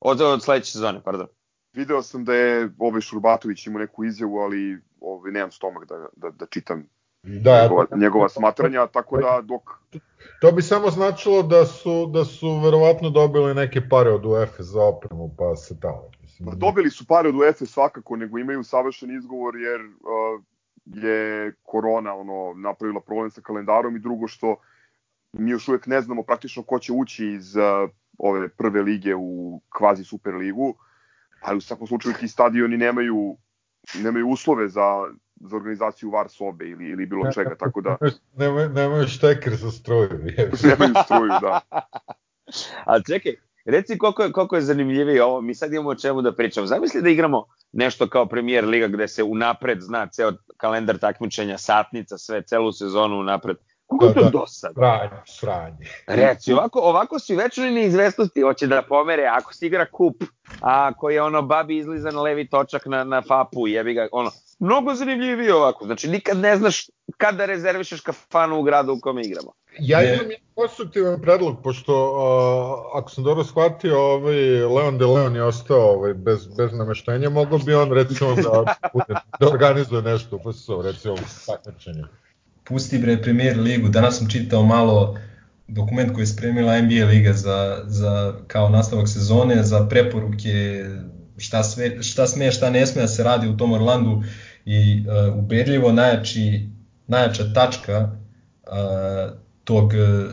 Od, od sledeće sezone, pardon. Video sam da je ovaj Šurbatović imao neku izjavu, ali ovaj, nemam stomak da, da, da čitam da, njegova, njegova smatranja, tako da dok... To bi samo značilo da su, da su verovatno dobili neke pare od UEFA za opremu, pa se tamo. Mislim. Pa dobili su pare od UEFA svakako, nego imaju savršen izgovor jer uh, je korona ono napravila problem sa kalendarom i drugo što mi još uvek ne znamo praktično ko će ući iz uh, ove prve lige u kvazi super ligu. Uh, ali u svakom slučaju ti stadioni nemaju nemaju uslove za za organizaciju var sobe ili, ili bilo čega, tako da... Nemaju, nemaju šteker za struju. nemaju struju, da. Ali čekaj, reci koliko je, koliko je zanimljivije ovo, mi sad imamo o čemu da pričamo. Zamisli da igramo nešto kao premijer liga gde se unapred zna ceo kalendar takmičenja, satnica, sve, celu sezonu unapred. Kako da, to da, dosad? Sranje, sranje. Reci, ovako, ovako si večnoj neizvestnosti, hoće da pomere, ako si igra kup, a ako je ono babi izlizan levi točak na, na fapu, jebi ga, ono, mnogo zanimljivije ovako, znači nikad ne znaš kada rezervišeš kafanu u gradu u kome igramo. Ja imam jedan konstruktivan predlog, pošto uh, ako sam dobro shvatio, ovaj Leon de Leon je ostao ovaj, bez, bez nameštenja, mogo bi on recimo da, da organizuje nešto, pa se recimo takmičenje pusti bre Premier ligu. Danas sam čitao malo dokument koji je spremila NBA liga za, za kao nastavak sezone, za preporuke šta, sve, šta sme, šta ne sme da se radi u tom Orlandu i uh, ubedljivo najjači, najjača tačka uh, tog,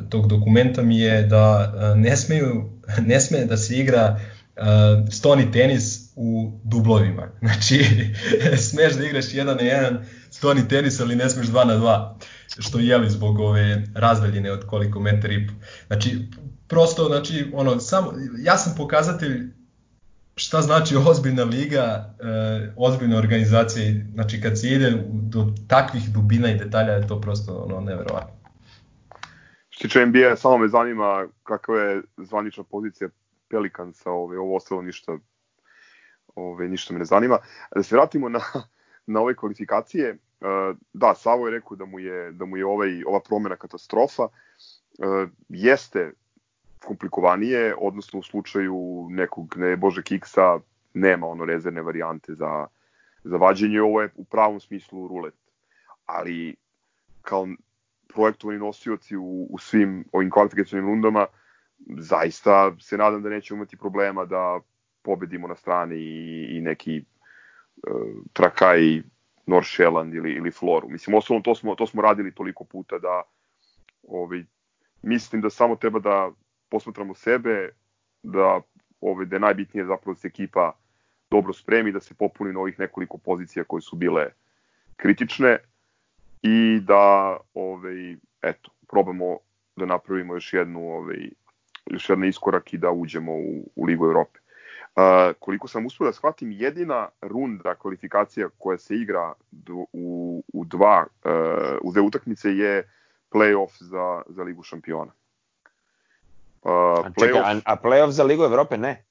tog dokumenta mi je da uh, ne, smeju, ne sme da se igra uh, stoni tenis u dublovima. Znači, smeš da igraš jedan na jedan stoni tenis, ali ne smeš 2 na 2, što je zbog ove razdaljine od koliko metar i Znači, prosto, znači, ono, samo, ja sam pokazatelj šta znači ozbiljna liga, e, ozbiljna organizacija, znači kad se ide do takvih dubina i detalja je to prosto ono, neverovatno. Što tiče NBA, samo me zanima kakva je zvanična pozicija Pelikansa, ove, ovo ostalo ništa, ove, ništa me ne zanima. Da se vratimo na, na ove kvalifikacije, Uh, da, Savo je rekao da mu je, da mu je ovaj, ova promena katastrofa. Uh, jeste komplikovanije, odnosno u slučaju nekog, ne bože, kiksa, nema ono rezervne varijante za, za vađenje, ovo je u pravom smislu rulet. ali kao projektovani nosioci u, u svim ovim kvalifikacijnim rundama, zaista se nadam da nećemo imati problema da pobedimo na strani i, i neki uh, Trakaj, North Shelland ili, ili Floru. Mislim, osnovno to smo, to smo radili toliko puta da ovaj, mislim da samo treba da posmatramo sebe, da, ovaj, da je najbitnije zapravo da se ekipa dobro spremi, da se popuni na ovih nekoliko pozicija koje su bile kritične i da ovaj, eto, probamo da napravimo još jednu ovaj, još jedan iskorak i da uđemo u, u Ligu Evrope. Uh, koliko sam uspio da shvatim, jedina runda kvalifikacija koja se igra u, u, dva, uh, u dve utakmice je play-off za, za Ligu šampiona. Uh, a, čekaj, a, a play-off za Ligu Evrope ne?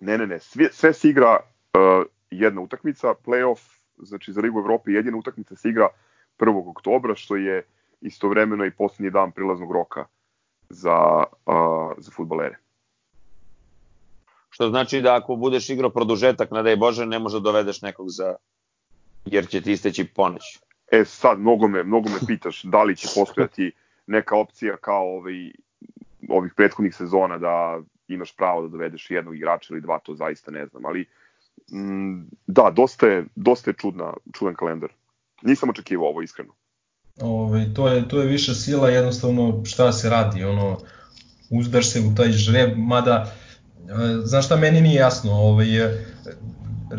Ne, ne, ne. Sve, sve se igra uh, jedna utakmica. Play-off, znači za Ligu Evrope, jedina utakmica se igra 1. oktobra, što je istovremeno i poslednji dan prilaznog roka za, uh, za futbolere. Što znači da ako budeš igrao produžetak, nadaj Bože, ne može da dovedeš nekog za... jer će ti isteći ponoć. E sad, mnogo me, mnogo me pitaš da li će postojati neka opcija kao ovaj, ovih prethodnih sezona da imaš pravo da dovedeš jednog igrača ili dva, to zaista ne znam, ali mm, da, dosta je, dosta je čudna, čudan kalendar. Nisam očekivao ovo iskreno. Ove, to, je, to je više sila, jednostavno šta se radi, ono, uzdaš se u taj žreb, mada, e, znaš šta meni nije jasno, ovaj,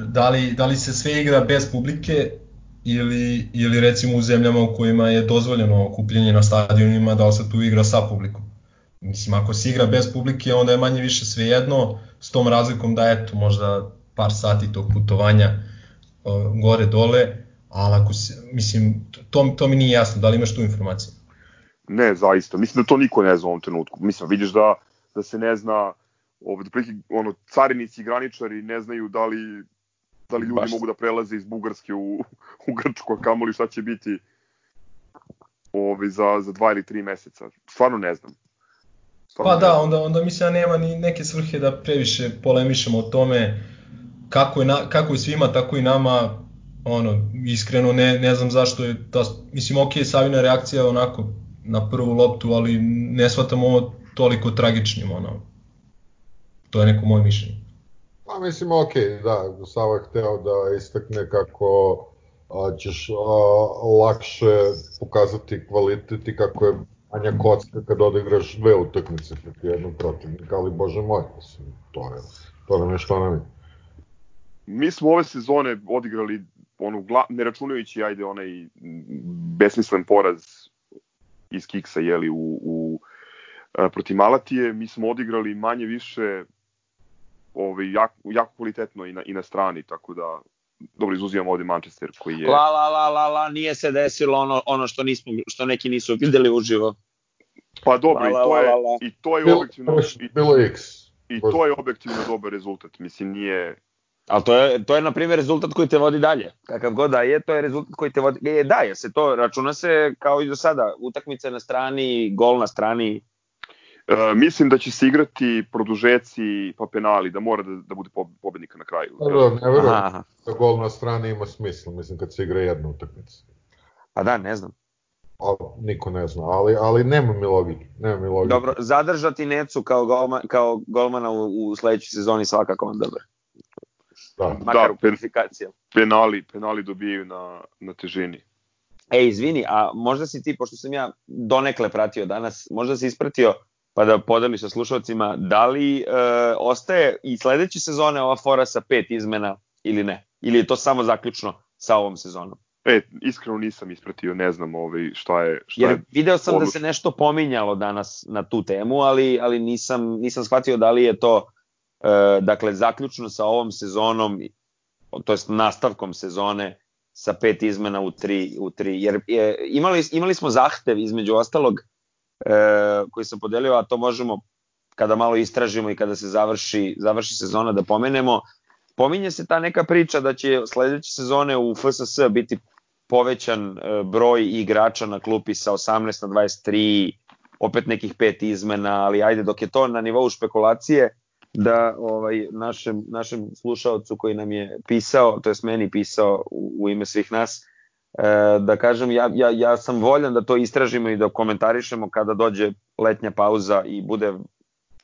da, li, da li se sve igra bez publike ili, ili recimo u zemljama u kojima je dozvoljeno okupljenje na stadionima, da li se tu igra sa publikom. Mislim, ako se igra bez publike, onda je manje više svejedno, s tom razlikom da eto, možda par sati tog putovanja gore-dole, ali ako se, mislim, to, to mi nije jasno, da li imaš tu informaciju? Ne, zaista, mislim da to niko ne zna u ovom trenutku. Mislim, vidiš da, da se ne zna, ovaj, da ono, carinici i graničari ne znaju da li, da li ljudi Baš. mogu da prelaze iz Bugarske u, u Grčku, a kamoli šta će biti ovaj, za, za dva ili tri meseca. Stvarno ne znam. Stvarno pa da, onda, onda mislim da nema ni neke svrhe da previše polemišemo o tome kako je, na, kako je svima, tako i nama, ono, iskreno ne, ne znam zašto je ta, mislim, ok, Savina reakcija onako na prvu loptu, ali ne shvatam ovo toliko tragičnim, ono, to je neko moje mišljenje. Pa mislim, ok, da, Sava hteo da istakne kako a, ćeš a, lakše pokazati kvalitet i kako je manja kocka kad odigraš dve utakmice protiv jednog protivnika, ali bože moj, mislim, to je, to nam je što nam je. Mi smo ove sezone odigrali onu, ne računajući, ajde, onaj besmislen poraz iz Kiksa, jeli, u, u protiv Malatije, mi smo odigrali manje više ovaj, jako, jako kvalitetno i na, i na strani, tako da dobro izuzimamo ovde Manchester koji je La la la la la nije se desilo ono ono što nismo što neki nisu videli uživo. Pa dobro la, i to je la, la. i to je objektivno i, bilo X. I to je objektivno dobar rezultat. Mislim nije Ali to je, to je na primjer rezultat koji te vodi dalje. Kakav god da je, to je rezultat koji te vodi... E, da, je se to računa se kao i do sada. Utakmice na strani, gol na strani. E, mislim da će se igrati produžeci pa penali, da mora da, da bude pobednika na kraju. Da, da, ne verujem da gol na strani ima smisla, mislim kad se igra jedna utakmica. Pa da, ne znam. A, niko ne zna, ali, ali nema mi logike. Nema mi logike. Dobro, zadržati Necu kao, golma, kao golmana u, u sledećoj sezoni svakako on dobro. Da, makar da, u kvalifikacijama. Penali, penali dobijaju na, na težini. E, izvini, a možda si ti, pošto sam ja donekle pratio danas, možda si ispratio pa da podeliš sa slušalcima, da li e, ostaje i sledeće sezone ova fora sa pet izmena ili ne? Ili je to samo zaključno sa ovom sezonom? E, iskreno nisam ispratio, ne znam ovaj, šta je... Šta Jer je video sam odluč... da se nešto pominjalo danas na tu temu, ali, ali nisam, nisam shvatio da li je to dakle, zaključno sa ovom sezonom, to jest nastavkom sezone, sa pet izmena u tri, u tri. jer je, imali, imali smo zahtev između ostalog e, koji sam podelio, a to možemo kada malo istražimo i kada se završi, završi sezona da pomenemo. Pominje se ta neka priča da će sledeće sezone u FSS biti povećan e, broj igrača na klupi sa 18 na 23, opet nekih pet izmena, ali ajde dok je to na nivou špekulacije, da ovaj našem našem slušaocu koji nam je pisao, to jest meni pisao u, u ime svih nas, E, da kažem, ja, ja, ja sam voljan da to istražimo i da komentarišemo kada dođe letnja pauza i bude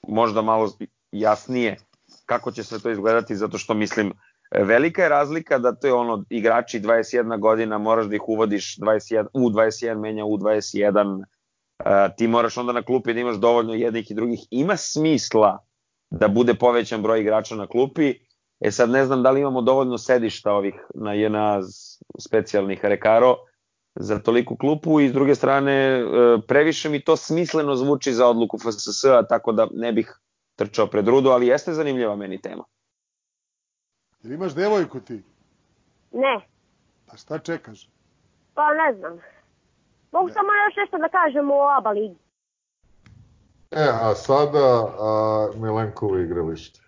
možda malo jasnije kako će sve to izgledati, zato što mislim, velika je razlika da to je ono, igrači 21 godina, moraš da ih uvodiš 21, u 21 menja u 21, uh, ti moraš onda na klupi da imaš dovoljno jednih i drugih. Ima smisla da bude povećan broj igrača na klupi, e sad ne znam da li imamo dovoljno sedišta ovih na jedna specijalnih rekaro za toliku klupu i s druge strane previše mi to smisleno zvuči za odluku FSS-a, tako da ne bih trčao pred rudu, ali jeste zanimljiva meni tema. Jel imaš devojku ti? Ne. Pa šta čekaš? Pa ne znam. Mogu samo još nešto da kažem o ABA ligi. E, a sada a, Milenkovo igralište.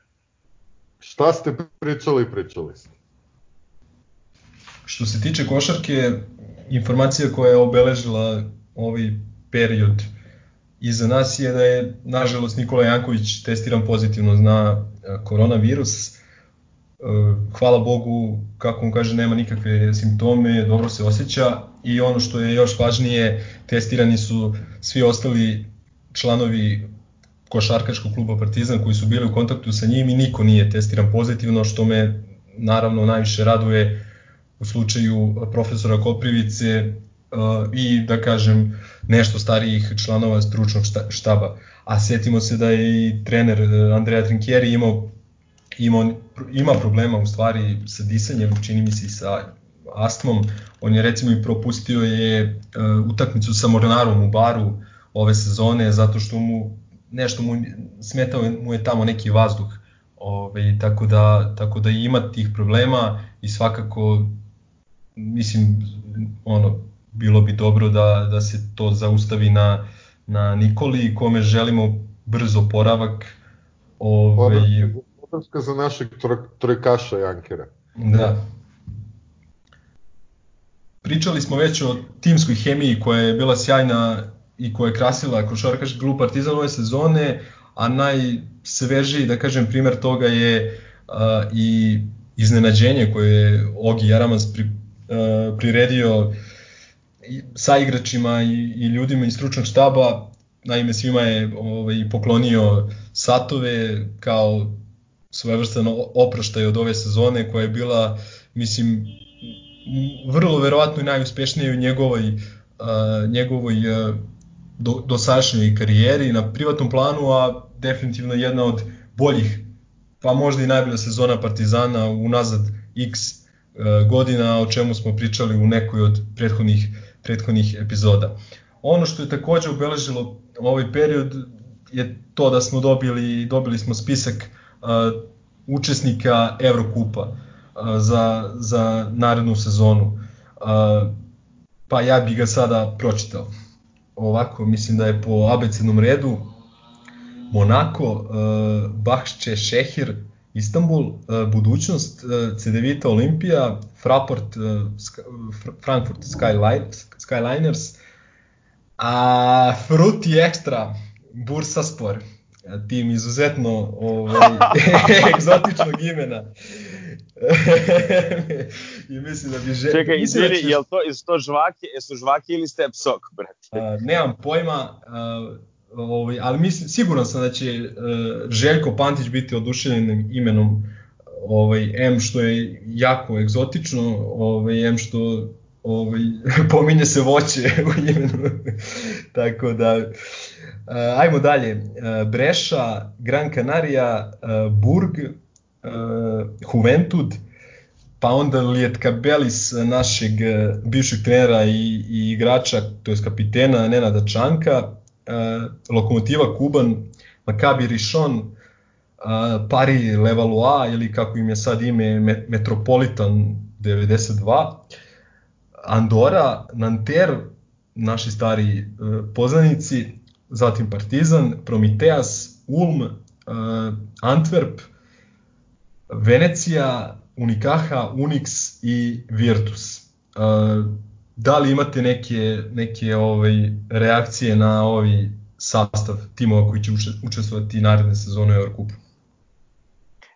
Šta ste pričali, pričali ste? Što se tiče košarke, informacija koja je obeležila ovaj period iza nas je da je, nažalost, Nikola Janković testiran pozitivno na koronavirus. Hvala Bogu, kako on kaže, nema nikakve simptome, dobro se osjeća i ono što je još važnije, testirani su svi ostali članovi košarkaškog kluba Partizan koji su bili u kontaktu sa njim i niko nije testiran pozitivno, što me naravno najviše raduje u slučaju profesora Koprivice uh, i da kažem nešto starijih članova stručnog štaba. A setimo se da je i trener uh, Andrea Trinkieri imao, imao ima problema u stvari sa disanjem, čini mi se i sa astmom. On je recimo i propustio je uh, utakmicu sa Mornarom u baru ove sezone zato što mu nešto mu smetao mu je tamo neki vazduh. Ove, tako da tako da ima tih problema i svakako mislim ono bilo bi dobro da, da se to zaustavi na, na Nikoli kome želimo brzo poravak. Ove, Podrška za našeg trojkaša Jankera. Da. Pričali smo već o timskoj hemiji koja je bila sjajna i koja je krasila košarkaški klub Partizan ove sezone, a najsvežiji, da kažem, primer toga je uh, i iznenađenje koje je Ogi Jaramaz pri, uh, priredio sa igračima i, i ljudima iz stručnog štaba, naime svima je ovaj, poklonio satove kao svojevrstan oproštaj od ove sezone koja je bila, mislim, vrlo verovatno i najuspešnija u njegovoj, uh, njegovoj uh, do, dosadašnjoj karijeri na privatnom planu, a definitivno jedna od boljih, pa možda i najbolja sezona Partizana unazad x uh, godina, o čemu smo pričali u nekoj od prethodnih prethodnih epizoda. Ono što je takođe obeležilo ovaj period je to da smo dobili dobili smo spisak uh, učesnika Evrokupa uh, za, za narednu sezonu. Pa ja bih ga sada pročitao. Ovako, mislim da je po abecednom redu Monako, uh, Bahče Šehir, Istanbul, uh, budućnost, uh, Cedevita Olimpija, Fraport, Frankfurt Skyline, Skyliners, a Fruti Extra, Bursa Spor, tim izuzetno ovaj, egzotičnog imena. I mislim da bi želio... Čekaj, izvini, je li to, jesu to žvaki, jesu žvaki ili step sok, brate? A, nemam pojma, a, ovaj, ali mislim, siguran sam da će uh, Željko Pantić biti oduševljen imenom ovaj, M što je jako egzotično, ovaj, M što ovaj, pominje se voće u imenu. Tako da, uh, ajmo dalje. Uh, Breša, Gran Canaria, uh, Burg, Juventud, pa onda Lietkabelis našeg bivšeg trenera i, i igrača, to je kapitena Nenada Čanka, uh, Lokomotiva Kuban, Maccabi Rishon, Paris Levallois ili kako im je sad ime Metropolitan 92, Andora, Nanter, naši stari poznanici, zatim Partizan, Prometeas, Ulm, Antwerp, Venecija, Unikaha, Unix i Virtus. E, da li imate neke, neke ovaj, reakcije na ovaj sastav timova koji će učestvovati naredne sezone u Eurocupu?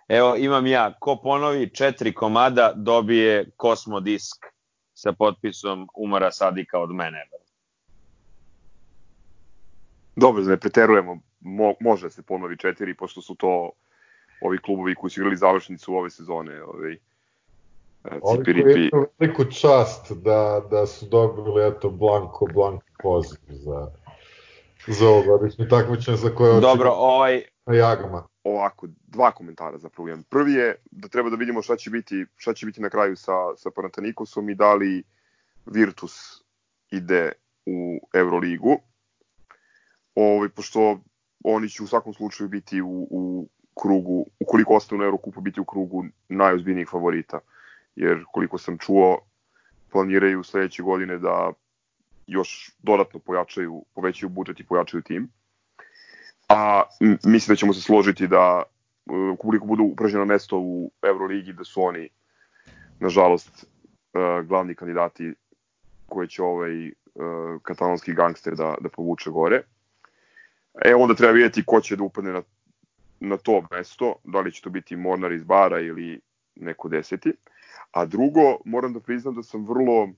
Evo, imam ja. Ko ponovi četiri komada dobije Cosmo Disk sa potpisom Umara Sadika od mene. Dobro, da ne preterujemo, mo, može se ponovi četiri, pošto su to ovi klubovi koji su igrali završnicu ove sezone. Ovaj, Oni koji imaju veliku čast da, da su dobili eto Blanko, Blanko poziv za, za ovogodišnje takmičenje za koje Dobro, ovaj, na jagama. Ovako, dva komentara zapravo imam. Prvi je da treba da vidimo šta će biti, šta će biti na kraju sa, sa Panatanikosom i da li Virtus ide u Euroligu. Ovaj, pošto oni će u svakom slučaju biti u, u krugu, ukoliko ostanu na Eurokupu, biti u krugu najozbiljnijih favorita. Jer koliko sam čuo, planiraju sledeće godine da još dodatno pojačaju, povećaju budžet i pojačaju tim. A mislim da ćemo se složiti da ukoliko budu upražnjeno mesto u Euroligi, da su oni, nažalost, glavni kandidati koje će ovaj katalonski gangster da, da povuče gore. E, onda treba vidjeti ko će da upadne na, na to mesto, da li će to biti Mornar iz Bara ili neko deseti. A drugo, moram da priznam da sam vrlo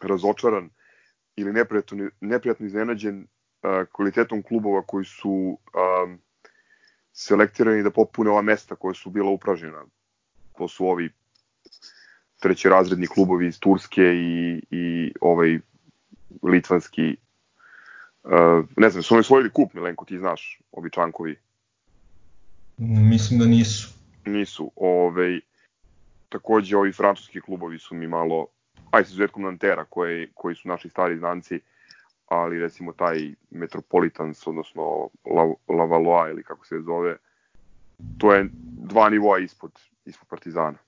razočaran ili neprijatno, neprijatno iznenađen kvalitetom klubova koji su selektirani da popune ova mesta koja su bila upražena. To su ovi trećerazredni klubovi iz Turske i, i ovaj litvanski Uh, ne znam, su oni osvojili kup, Milenko, ti znaš, ovi čankovi? Mislim da nisu. Nisu. Ove, takođe, ovi francuski klubovi su mi malo, aj sa izuzetkom Nantera, koji, koji su naši stari znanci, ali recimo taj Metropolitans, odnosno La, La ili kako se zove, to je dva nivoa ispod, ispod Partizana.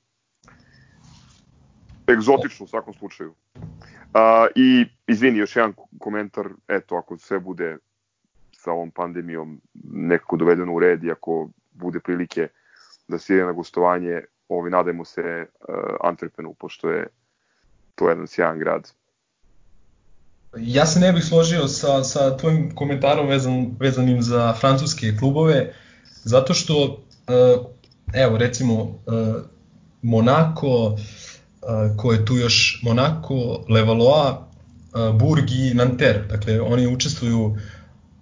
Egzotično u svakom slučaju. A, I izvini, još jedan komentar, eto, ako sve bude sa ovom pandemijom nekako dovedeno u red i ako bude prilike da se ide na gostovanje, ovi nadajmo se uh, Antwerpenu, pošto je to jedan sjajan grad. Ja se ne bih složio sa, sa tvojim komentarom vezan, vezanim za francuske klubove, zato što, uh, evo recimo, uh, Monako, ko je tu još Monaco, Levallois, Burg i Nanterre. Dakle, oni učestvuju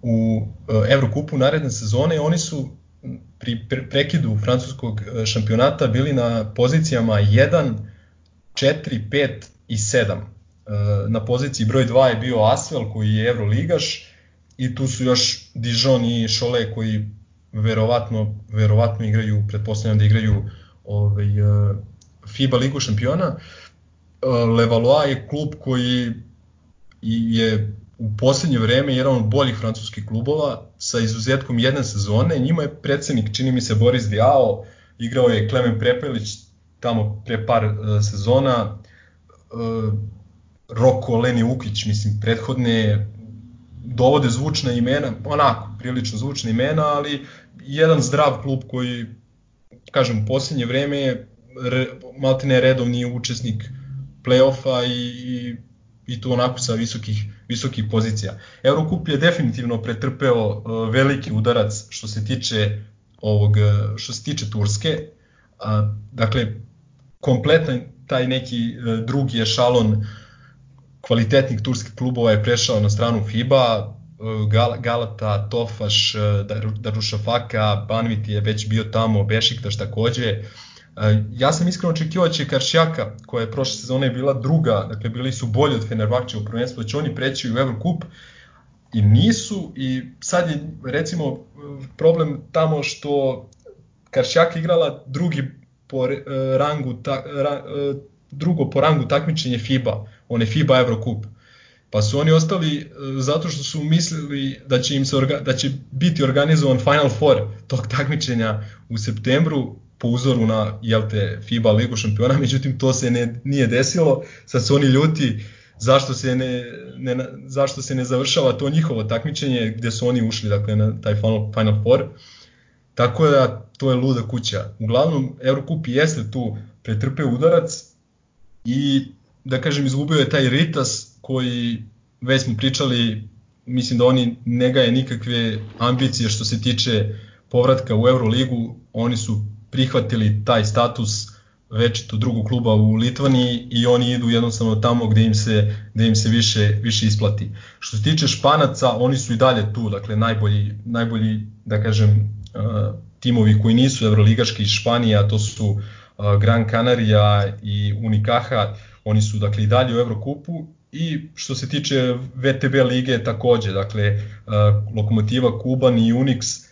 u Evrokupu naredne sezone i oni su pri prekidu francuskog šampionata bili na pozicijama 1, 4, 5 i 7. Na poziciji broj 2 je bio Asvel koji je Evroligaš i tu su još Dijon i Cholet koji verovatno, verovatno igraju, pretpostavljam da igraju ovaj, FIBA ligu šampiona. E, Levallois je klub koji je u poslednje vreme jedan od boljih francuskih klubova sa izuzetkom jedne sezone. Njima je predsednik, čini mi se, Boris Diao, igrao je Klemen Prepelić tamo pre par uh, sezona, uh, Roko Leni Ukić, mislim, prethodne dovode zvučna imena, onako, prilično zvučna imena, ali jedan zdrav klub koji, kažem, u poslednje vreme re, maltene redovni učesnik play-offa i, i, i to onako sa visokih, visokih pozicija. Eurocup je definitivno pretrpeo uh, veliki udarac što se tiče ovog što se tiče Turske. Dakle kompletan taj neki uh, drugi ešalon kvalitetnih turskih klubova je prešao na stranu FIBA, uh, Galata, Tofaš, Darušafaka, Banvit je već bio tamo, Bešiktaš takođe. Ja sam iskreno očekivao da će Karšjaka, koja je prošle sezone bila druga, dakle bili su bolji od Fenerbahče u prvenstvu, da će oni preći u Eurocup i nisu i sad je recimo problem tamo što Karšjaka igrala drugi po rangu ta, ra, drugo po rangu takmičenje FIBA, one FIBA Eurocup. Pa su oni ostali zato što su mislili da će im se orga, da će biti organizovan Final Four tog takmičenja u septembru, po uzoru na jel te, FIBA ligu šampiona, međutim to se ne, nije desilo, sad su oni ljuti zašto se ne, ne, zašto se ne završava to njihovo takmičenje gde su oni ušli dakle, na taj Final, Final Four. Tako da to je luda kuća. Uglavnom, Eurocup jeste tu pretrpeo udarac i da kažem izgubio je taj Ritas koji već smo pričali, mislim da oni ne gaje nikakve ambicije što se tiče povratka u Euroligu, oni su prihvatili taj status večito drugog kluba u Litvaniji i oni idu jednostavno tamo gde im se, gde im se više, više isplati. Što se tiče Španaca, oni su i dalje tu, dakle najbolji, najbolji da kažem, timovi koji nisu evroligaški iz Španije, a to su Gran Canaria i Unicaja, oni su dakle i dalje u Evrokupu i što se tiče VTB lige takođe, dakle Lokomotiva Kuban i Unix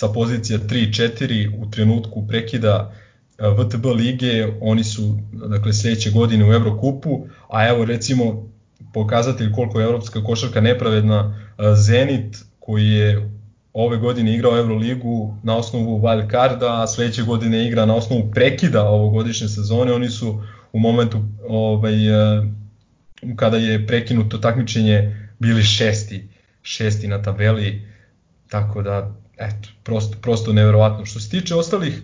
sa pozicija 3-4 u trenutku prekida VTB lige, oni su dakle sledeće godine u Evrokupu, a evo recimo pokazatelj koliko je evropska košarka nepravedna, Zenit koji je ove godine igrao Euroligu na osnovu wild carda, a sledeće godine igra na osnovu prekida ovogodišnje sezone, oni su u momentu ovaj, kada je prekinuto takmičenje bili šesti, šesti na tabeli, tako da eto, prosto, prosto neverovatno. Što se tiče ostalih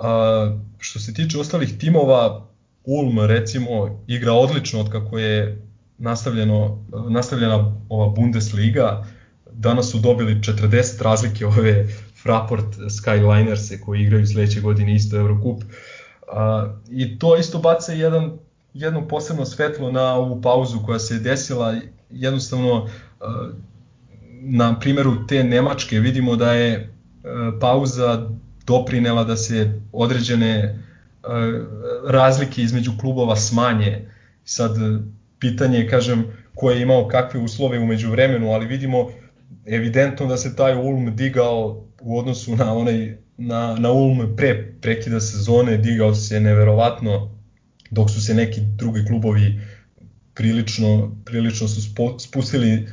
a, što se tiče ostalih timova, Ulm recimo igra odlično od kako je nastavljeno, nastavljena ova Bundesliga, danas su dobili 40 razlike ove Fraport Skyliners koji igraju sledeće godine isto Eurocup. A, I to isto baca jedan, jedno posebno svetlo na ovu pauzu koja se je desila. Jednostavno, a, na primjeru te Nemačke vidimo da je pauza doprinela da se određene razlike između klubova smanje. Sad pitanje je, kažem, ko je imao kakve uslove umeđu vremenu, ali vidimo evidentno da se taj Ulm digao u odnosu na onaj na, na Ulm pre prekida sezone, digao se neverovatno, dok su se neki drugi klubovi prilično, prilično su spustili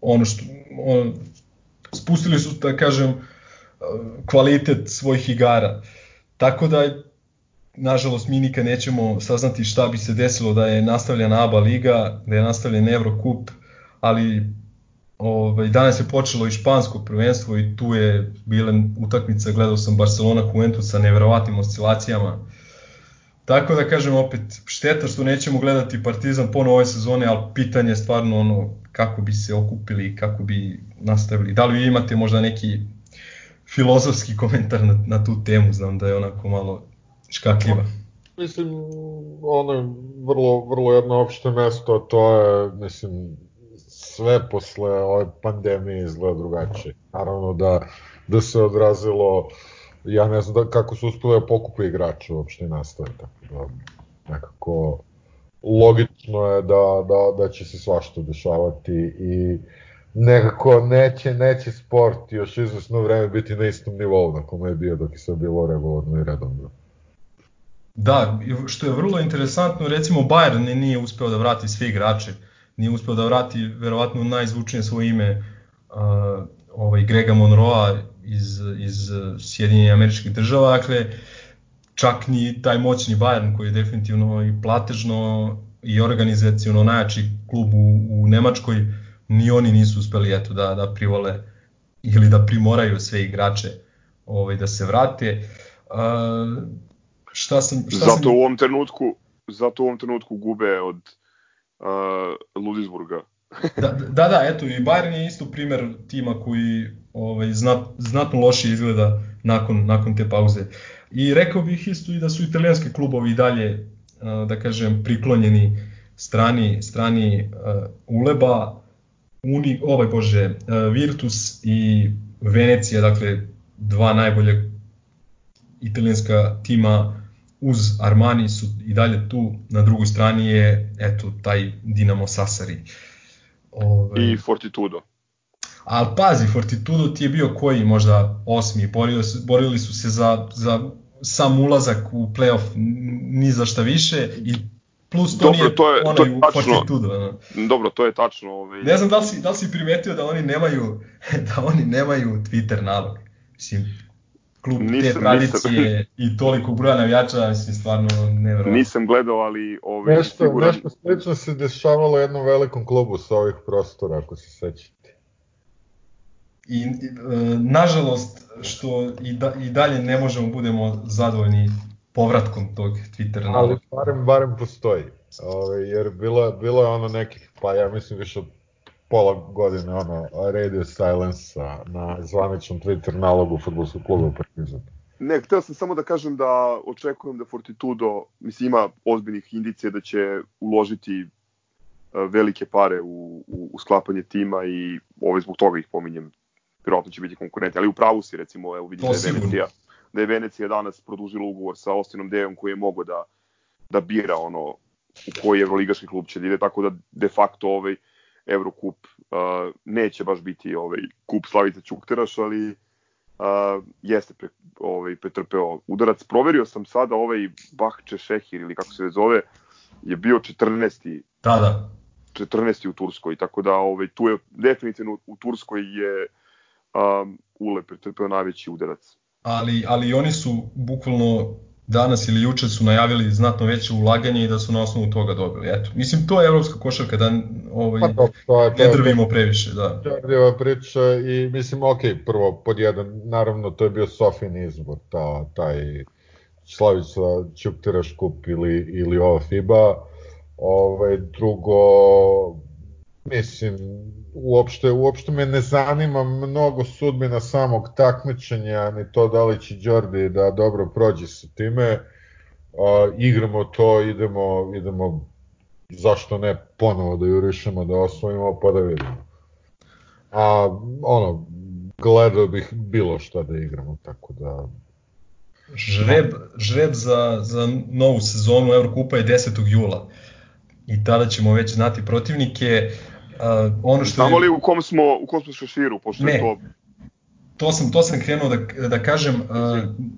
ono što on, spustili su da kažem kvalitet svojih igara. Tako da nažalost mi nikad nećemo saznati šta bi se desilo da je nastavljena ABA liga, da je nastavljen Eurocup, ali ovaj, danas je počelo i špansko prvenstvo i tu je bila utakmica, gledao sam Barcelona Juventus sa neverovatnim oscilacijama. Tako da kažem opet, šteta što nećemo gledati Partizan ponovo ove sezone, ali pitanje je stvarno ono kako bi se okupili, kako bi nastavili. Da li vi imate možda neki filozofski komentar na, na tu temu, znam da je onako malo škakljiva. Mislim, ono je vrlo, vrlo jedno opšte mesto, to je, mislim, sve posle ove pandemije izgleda drugačije. Naravno da, da se odrazilo, ja ne znam da, kako su uspeli da pokupe igrače uopšte i nastave, tako da nekako logično je da, da, da će se svašta dešavati i nekako neće, neće sport još izvesno vreme biti na istom nivou na kome je bio dok je sve bilo regularno i redovno. Da, što je vrlo interesantno, recimo Bayern nije uspeo da vrati sve igrače, nije uspeo da vrati verovatno najzvučnije svoje ime uh, ovaj Grega Monroa iz, iz Sjedinjenih američkih država, dakle čak ni taj moćni Bayern koji je definitivno i platežno i organizacijono najjači klub u, u Nemačkoj, ni oni nisu uspeli eto da da privole ili da primoraju sve igrače ovaj da se vrate. Uh, šta sam šta zato sam... u ovom trenutku zato u ovom trenutku gube od uh, Ludisburga. Da, da, da, eto i Bayern je isto primer tima koji ovaj znat, znatno loše izgleda nakon nakon te pauze. I rekao bih isto i da su italijanski klubovi dalje da kažem priklonjeni strani strani uh, Uleba Uni, ovaj bože, Virtus i Venecija, dakle dva najbolje italijanska tima uz Armani su i dalje tu, na drugoj strani je eto taj Dinamo Sassari. Ove... I Fortitudo. Ali pazi, Fortitudo ti je bio koji možda osmi, borili su, borili su se za, za sam ulazak u playoff ni za šta više i Plus to Dobro, nije to je, onaj to je tačno, fortitudo. Ono. Dobro, to je tačno. Ovaj... Ne znam da li, si, da li si primetio da oni nemaju, da oni nemaju Twitter nalog. Mislim, klub nisam, te tradicije nisam. i toliko broja navijača, mislim, stvarno nevjerovatno. Nisam gledao, ali... Ovaj, nešto, siguran... nešto slično se dešavalo jednom velikom klubu sa ovih prostora, ako se sećate. I, e, nažalost, što i, da, i dalje ne možemo budemo zadovoljni povratkom tog Twitter naloga. Ali barem, barem postoji. Ove, jer bilo, bilo je ono nekih, pa ja mislim više od pola godine ono radio silence na zvaničnom Twitter nalogu futbolskog kluba Partizan. Ne, hteo sam samo da kažem da očekujem da Fortitudo, mislim, ima ozbiljnih indicija da će uložiti e, velike pare u, u, u sklapanje tima i ovaj zbog toga ih pominjem. Vjerojatno će biti konkurenti, ali u pravu si, recimo, evo vidiš To da je. Venecija, da je Venecija danas produžila ugovor sa Austinom Dejom koji je mogao da, da bira ono u koji evroligaški klub će da ide, tako da de facto ovaj Evrokup uh, neće baš biti ovaj kup Slavice Ćukteraš, ali uh, jeste pre, ovaj, pretrpeo udarac. Proverio sam sada ovaj Bahče Šehir ili kako se već zove, je bio 14. Da, da. 14. u Turskoj, tako da ovaj, tu je definitivno u Turskoj je um, Ule pretrpeo najveći udarac. Ali, ali oni su bukvalno danas ili juče su najavili znatno veće ulaganje i da su na osnovu toga dobili. Eto, mislim, to je evropska košarka, da ovaj, Pa dobro, to je, to ne drvimo previše, da. Đordijeva priča i mislim, ok, prvo, pod jedan, naravno, to je bio Sofin izbor, ta, taj Slavica Ćuktiraš kup ili, ili ova FIBA. Ovaj, drugo, mislim, uopšte, uopšte me ne zanima mnogo sudbina samog takmičenja, ni to da li će Đordi da dobro prođe sa time. Uh, igramo to, idemo, idemo zašto ne ponovo da jurišemo, da osvojimo, pa da vidimo. A ono, gledao bih bilo šta da igramo, tako da... Žreb, žreb za, za novu sezonu Evrokupa je 10. jula i tada ćemo već znati protivnike. Uh, ono što Znamo je, li u kom smo, u kom smo šeširu, pošto Ne. je to to sam to sam krenuo da, da kažem, uh,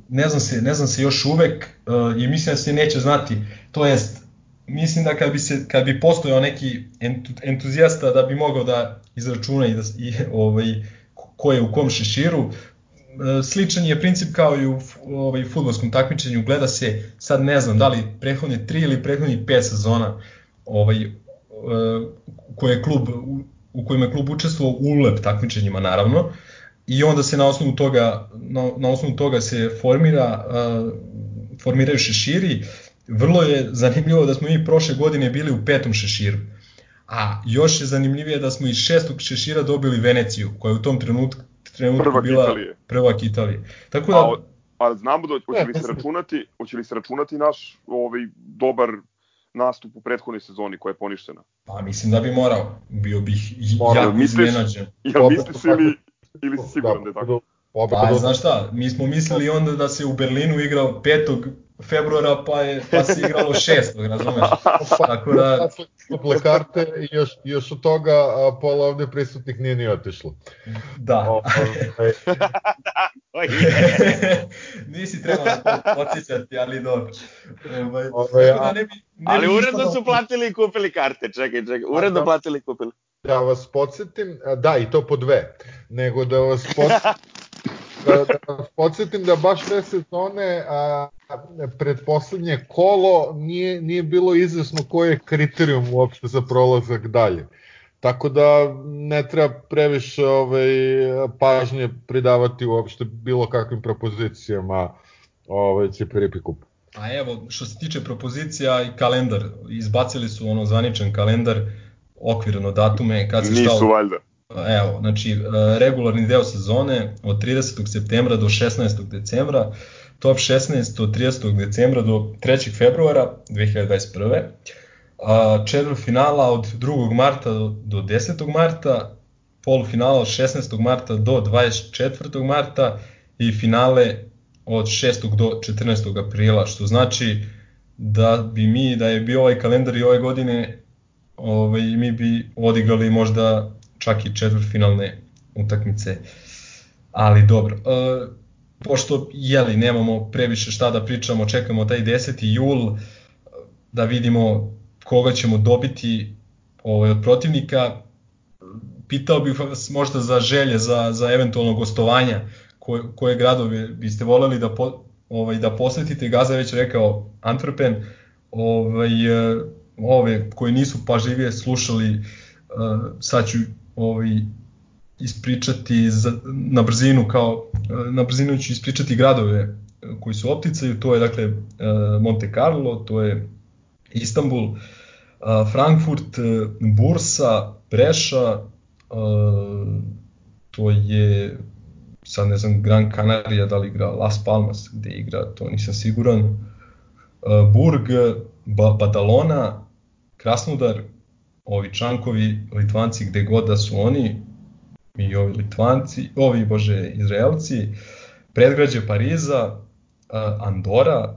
ne znam se ne znam se još uvek uh, i mislim da se neće znati. To jest mislim da kad bi se kad bi postojao neki entu, entuzijasta da bi mogao da izračuna i da i ovaj ko je u kom šeširu. E, Sličan je princip kao i u ovaj fudbalskom takmičenju, gleda se sad ne znam da li prethodne 3 ili prethodnih 5 sezona ovaj koje je klub u, kojima je klub učestvovao u ULEP takmičenjima naravno i onda se na osnovu toga na, na osnovu toga se formira uh, formiraju šeširi. Vrlo je zanimljivo da smo mi prošle godine bili u petom šeširu. A još je zanimljivije da smo iz šestog šešira dobili Veneciju, koja je u tom trenutku, trenutku Prvak bila Italije. prvak Italije. Tako A, da, o- a znamo da hoće Ne, li se računati, hoće li se računati naš ovaj dobar nastup u prethodnoj sezoni koja je poništena. pa mislim da bi morao. Bio bih Morao, jako misliš? iznenađen. Opet misliš ili, ili si siguran da je tako? Opet Pa da- znaš šta, mi smo mislili onda da se u Berlinu igrao 5. februara, pa, je, pa se igralo 6. razumeš? Tako da, Duple karte i još, još od toga a, pola ovde prisutnih nije ni otišlo. da. Ovaj, Nisi trebao to podsjećati, ali dobro. Ovaj, Ovaj, tako da ne bi, ne Ali bi uredno su platili i kupili karte, čekaj, čekaj, uredno da. platili i kupili. da vas podsjetim, da i to po dve, nego da vas podsjetim, da, da vas podsjetim da baš te sezone a, pred poslednje kolo nije, nije bilo izvesno koji je kriterijum uopšte za prolazak dalje. Tako da ne treba previše ovaj, pažnje pridavati uopšte bilo kakvim propozicijama ovaj, Cipiripi kup. A evo, što se tiče propozicija i kalendar, izbacili su ono zvaničan kalendar, okvirno datume, kad se šta... Nisu valjda. Evo, znači, e, regularni deo sezone od 30. septembra do 16. decembra, top 16 od 30. decembra do 3. februara 2021. A, četvrtfinala od 2. marta do 10. marta, polufinala od 16. marta do 24. marta i finale od 6. do 14. aprila, što znači da bi mi, da je bio ovaj kalendar i ove godine, ovaj, mi bi odigrali možda čak i četvrtfinalne utakmice. Ali dobro, e, pošto jeli nemamo previše šta da pričamo, čekamo taj 10. jul da vidimo koga ćemo dobiti ovaj, od protivnika. Pitao bih vas možda za želje za, za eventualno gostovanja koje, koje gradove biste voleli da, po, ovaj, da posetite. Gaza je već rekao Antwerpen, ovaj, e, ove koji nisu pažljivije slušali, uh, sad ću ovaj, ispričati za, na brzinu kao na brzinu ću ispričati gradove koji su opticaju, to je dakle uh, Monte Carlo, to je Istanbul, uh, Frankfurt, uh, Bursa, Breša, uh, to je sad ne znam, Gran Canaria, da li igra Las Palmas, gde igra, to nisam siguran. Burg, ba Badalona, Krasnodar, ovi Čankovi, Litvanci, gde god da su oni, i ovi Litvanci, ovi, bože, Izraelci, predgrađe Pariza, Andora,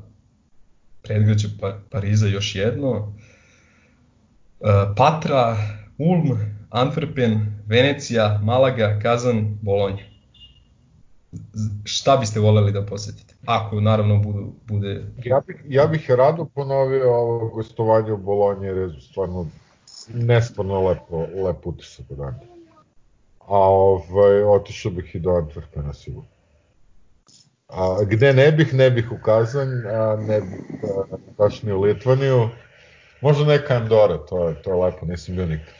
predgrađe pa Pariza još jedno, Patra, Ulm, Antwerpen, Venecija, Malaga, Kazan, Bolonja. Šta biste voleli da posetite? Ako naravno budu, bude... Ja bih, ja bih rado ponovio ovo gostovanje u Bolonji jer je stvarno nestvarno lepo, lepo utisak od A ovaj, otišao bih i do Antwerpena sigurno. A, gde ne bih, ne bih ukazan, a ne bih a, baš ni u Litvaniju. Možda neka Andora, to je, to je lepo, nisam bio nikad.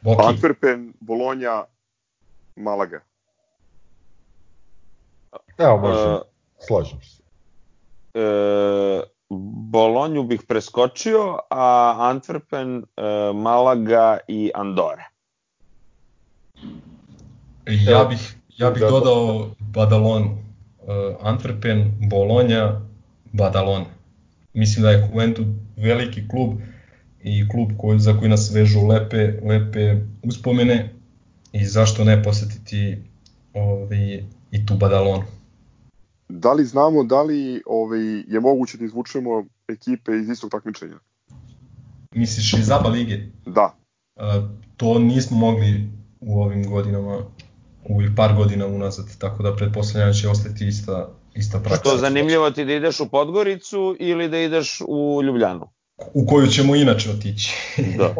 Boki. Antwerpen, Bolonja, Malaga. Evo, možda, uh, slažem se. Uh, Bolonju bih preskočio, a Antwerpen, uh, Malaga i Andora. Ja bih, ja bih dodao Badalonu. Uh, Antwerpen, Bolonja, Badalona. Mislim da je Juventud veliki klub i klub koji, za koji nas vežu lepe, lepe uspomene i zašto ne posetiti ovaj, i tu Badalonu. Da li znamo da li ovaj, je moguće da izvučemo ekipe iz istog takmičenja? Misliš iz ABA lige? Da. A, to nismo mogli u ovim godinama, u ovih par godina unazad, tako da pretpostavljam da će ostati ista, ista praksa. Što zanimljivo ti da ideš u Podgoricu ili da ideš u Ljubljanu? U koju ćemo inače otići. da.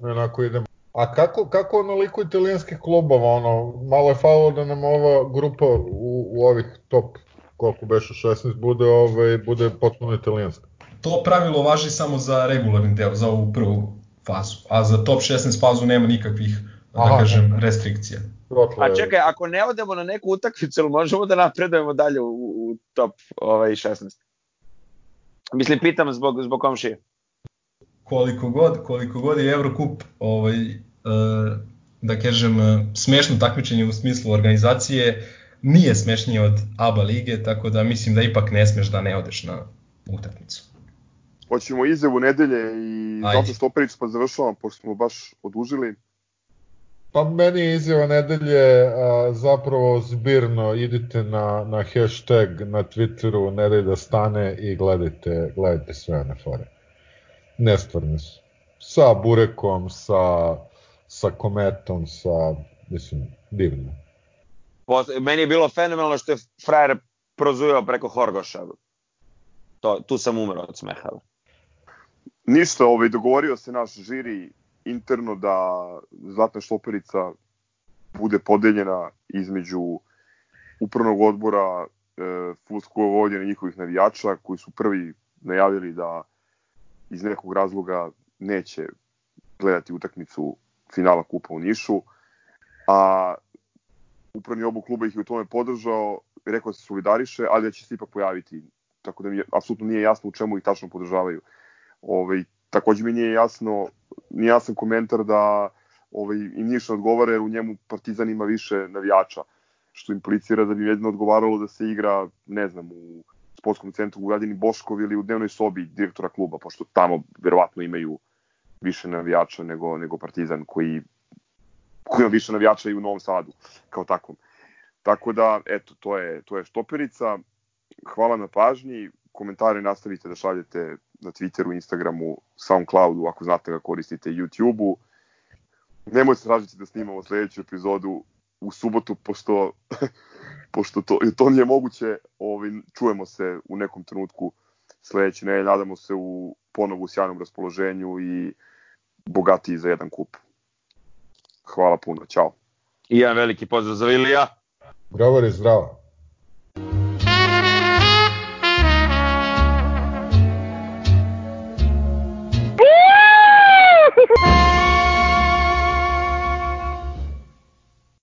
Onako idemo. A kako, kako onoliko italijanskih klubova, ono, malo je falo da nam ova grupa u, u ovih top, koliko beše 16, bude, ovaj, bude potpuno italijanska? To pravilo važi samo za regularni deo, za ovu prvu fazu, a za top 16 fazu nema nikakvih, da Aha, kažem, restrikcija. A čekaj, ako ne odemo na neku utakmicu, možemo da napredujemo dalje u, u top ovaj, 16? Mislim, pitam zbog, zbog komšije koliko god, koliko god je Eurocup ovaj, e, da kažem, smešno takmičenje u smislu organizacije, nije smešnije od ABA lige, tako da mislim da ipak ne smeš da ne odeš na utakmicu. Hoćemo izjavu nedelje i Ajde. zato što opet pa završavamo, pošto smo baš odužili. Pa meni je izjava nedelje a, zapravo zbirno, idite na, na hashtag na Twitteru, ne daj da stane i gledajte, gledajte sve na fore nestvarni su. Sa Burekom, sa, sa Kometom, sa, mislim, divno. Meni je bilo fenomenalno što je frajer prozujao preko Horgoša. To, tu sam umro od smeha. Ništa, ovaj, dogovorio se naš žiri interno da Zlatna šloperica bude podeljena između upravnog odbora e, Fulskog Vojvodina i njihovih navijača koji su prvi najavili da iz nekog razloga neće gledati utakmicu finala kupa u Nišu, a upravni obu kluba ih je u tome podržao, rekao da se solidariše, ali da će se ipak pojaviti, tako da mi je, apsolutno nije jasno u čemu ih tačno podržavaju. Ove, ovaj, takođe mi nije jasno, nije jasan komentar da ovaj, im Niš odgovara jer u njemu Partizan ima više navijača, što implicira da bi jedino odgovaralo da se igra, ne znam, u sportskom centru u Gradini Boškov ili u dnevnoj sobi direktora kluba, pošto tamo verovatno imaju više navijača nego, nego Partizan koji, koji ima više navijača i u Novom Sadu kao takvom. Tako da, eto, to je, to je štoperica. Hvala na pažnji. Komentare nastavite da šaljete na Twitteru, Instagramu, Soundcloudu, ako znate ga koristite, YouTubeu. Nemojte tražiti da snimamo sledeću epizodu u subotu, pošto pošto to, to nije moguće, ovaj, čujemo se u nekom trenutku sledeće nedelje, nadamo se u ponovu sjajnom raspoloženju i bogatiji za jedan kup. Hvala puno, čao. I jedan veliki pozdrav za Vilija. Govori zdravo.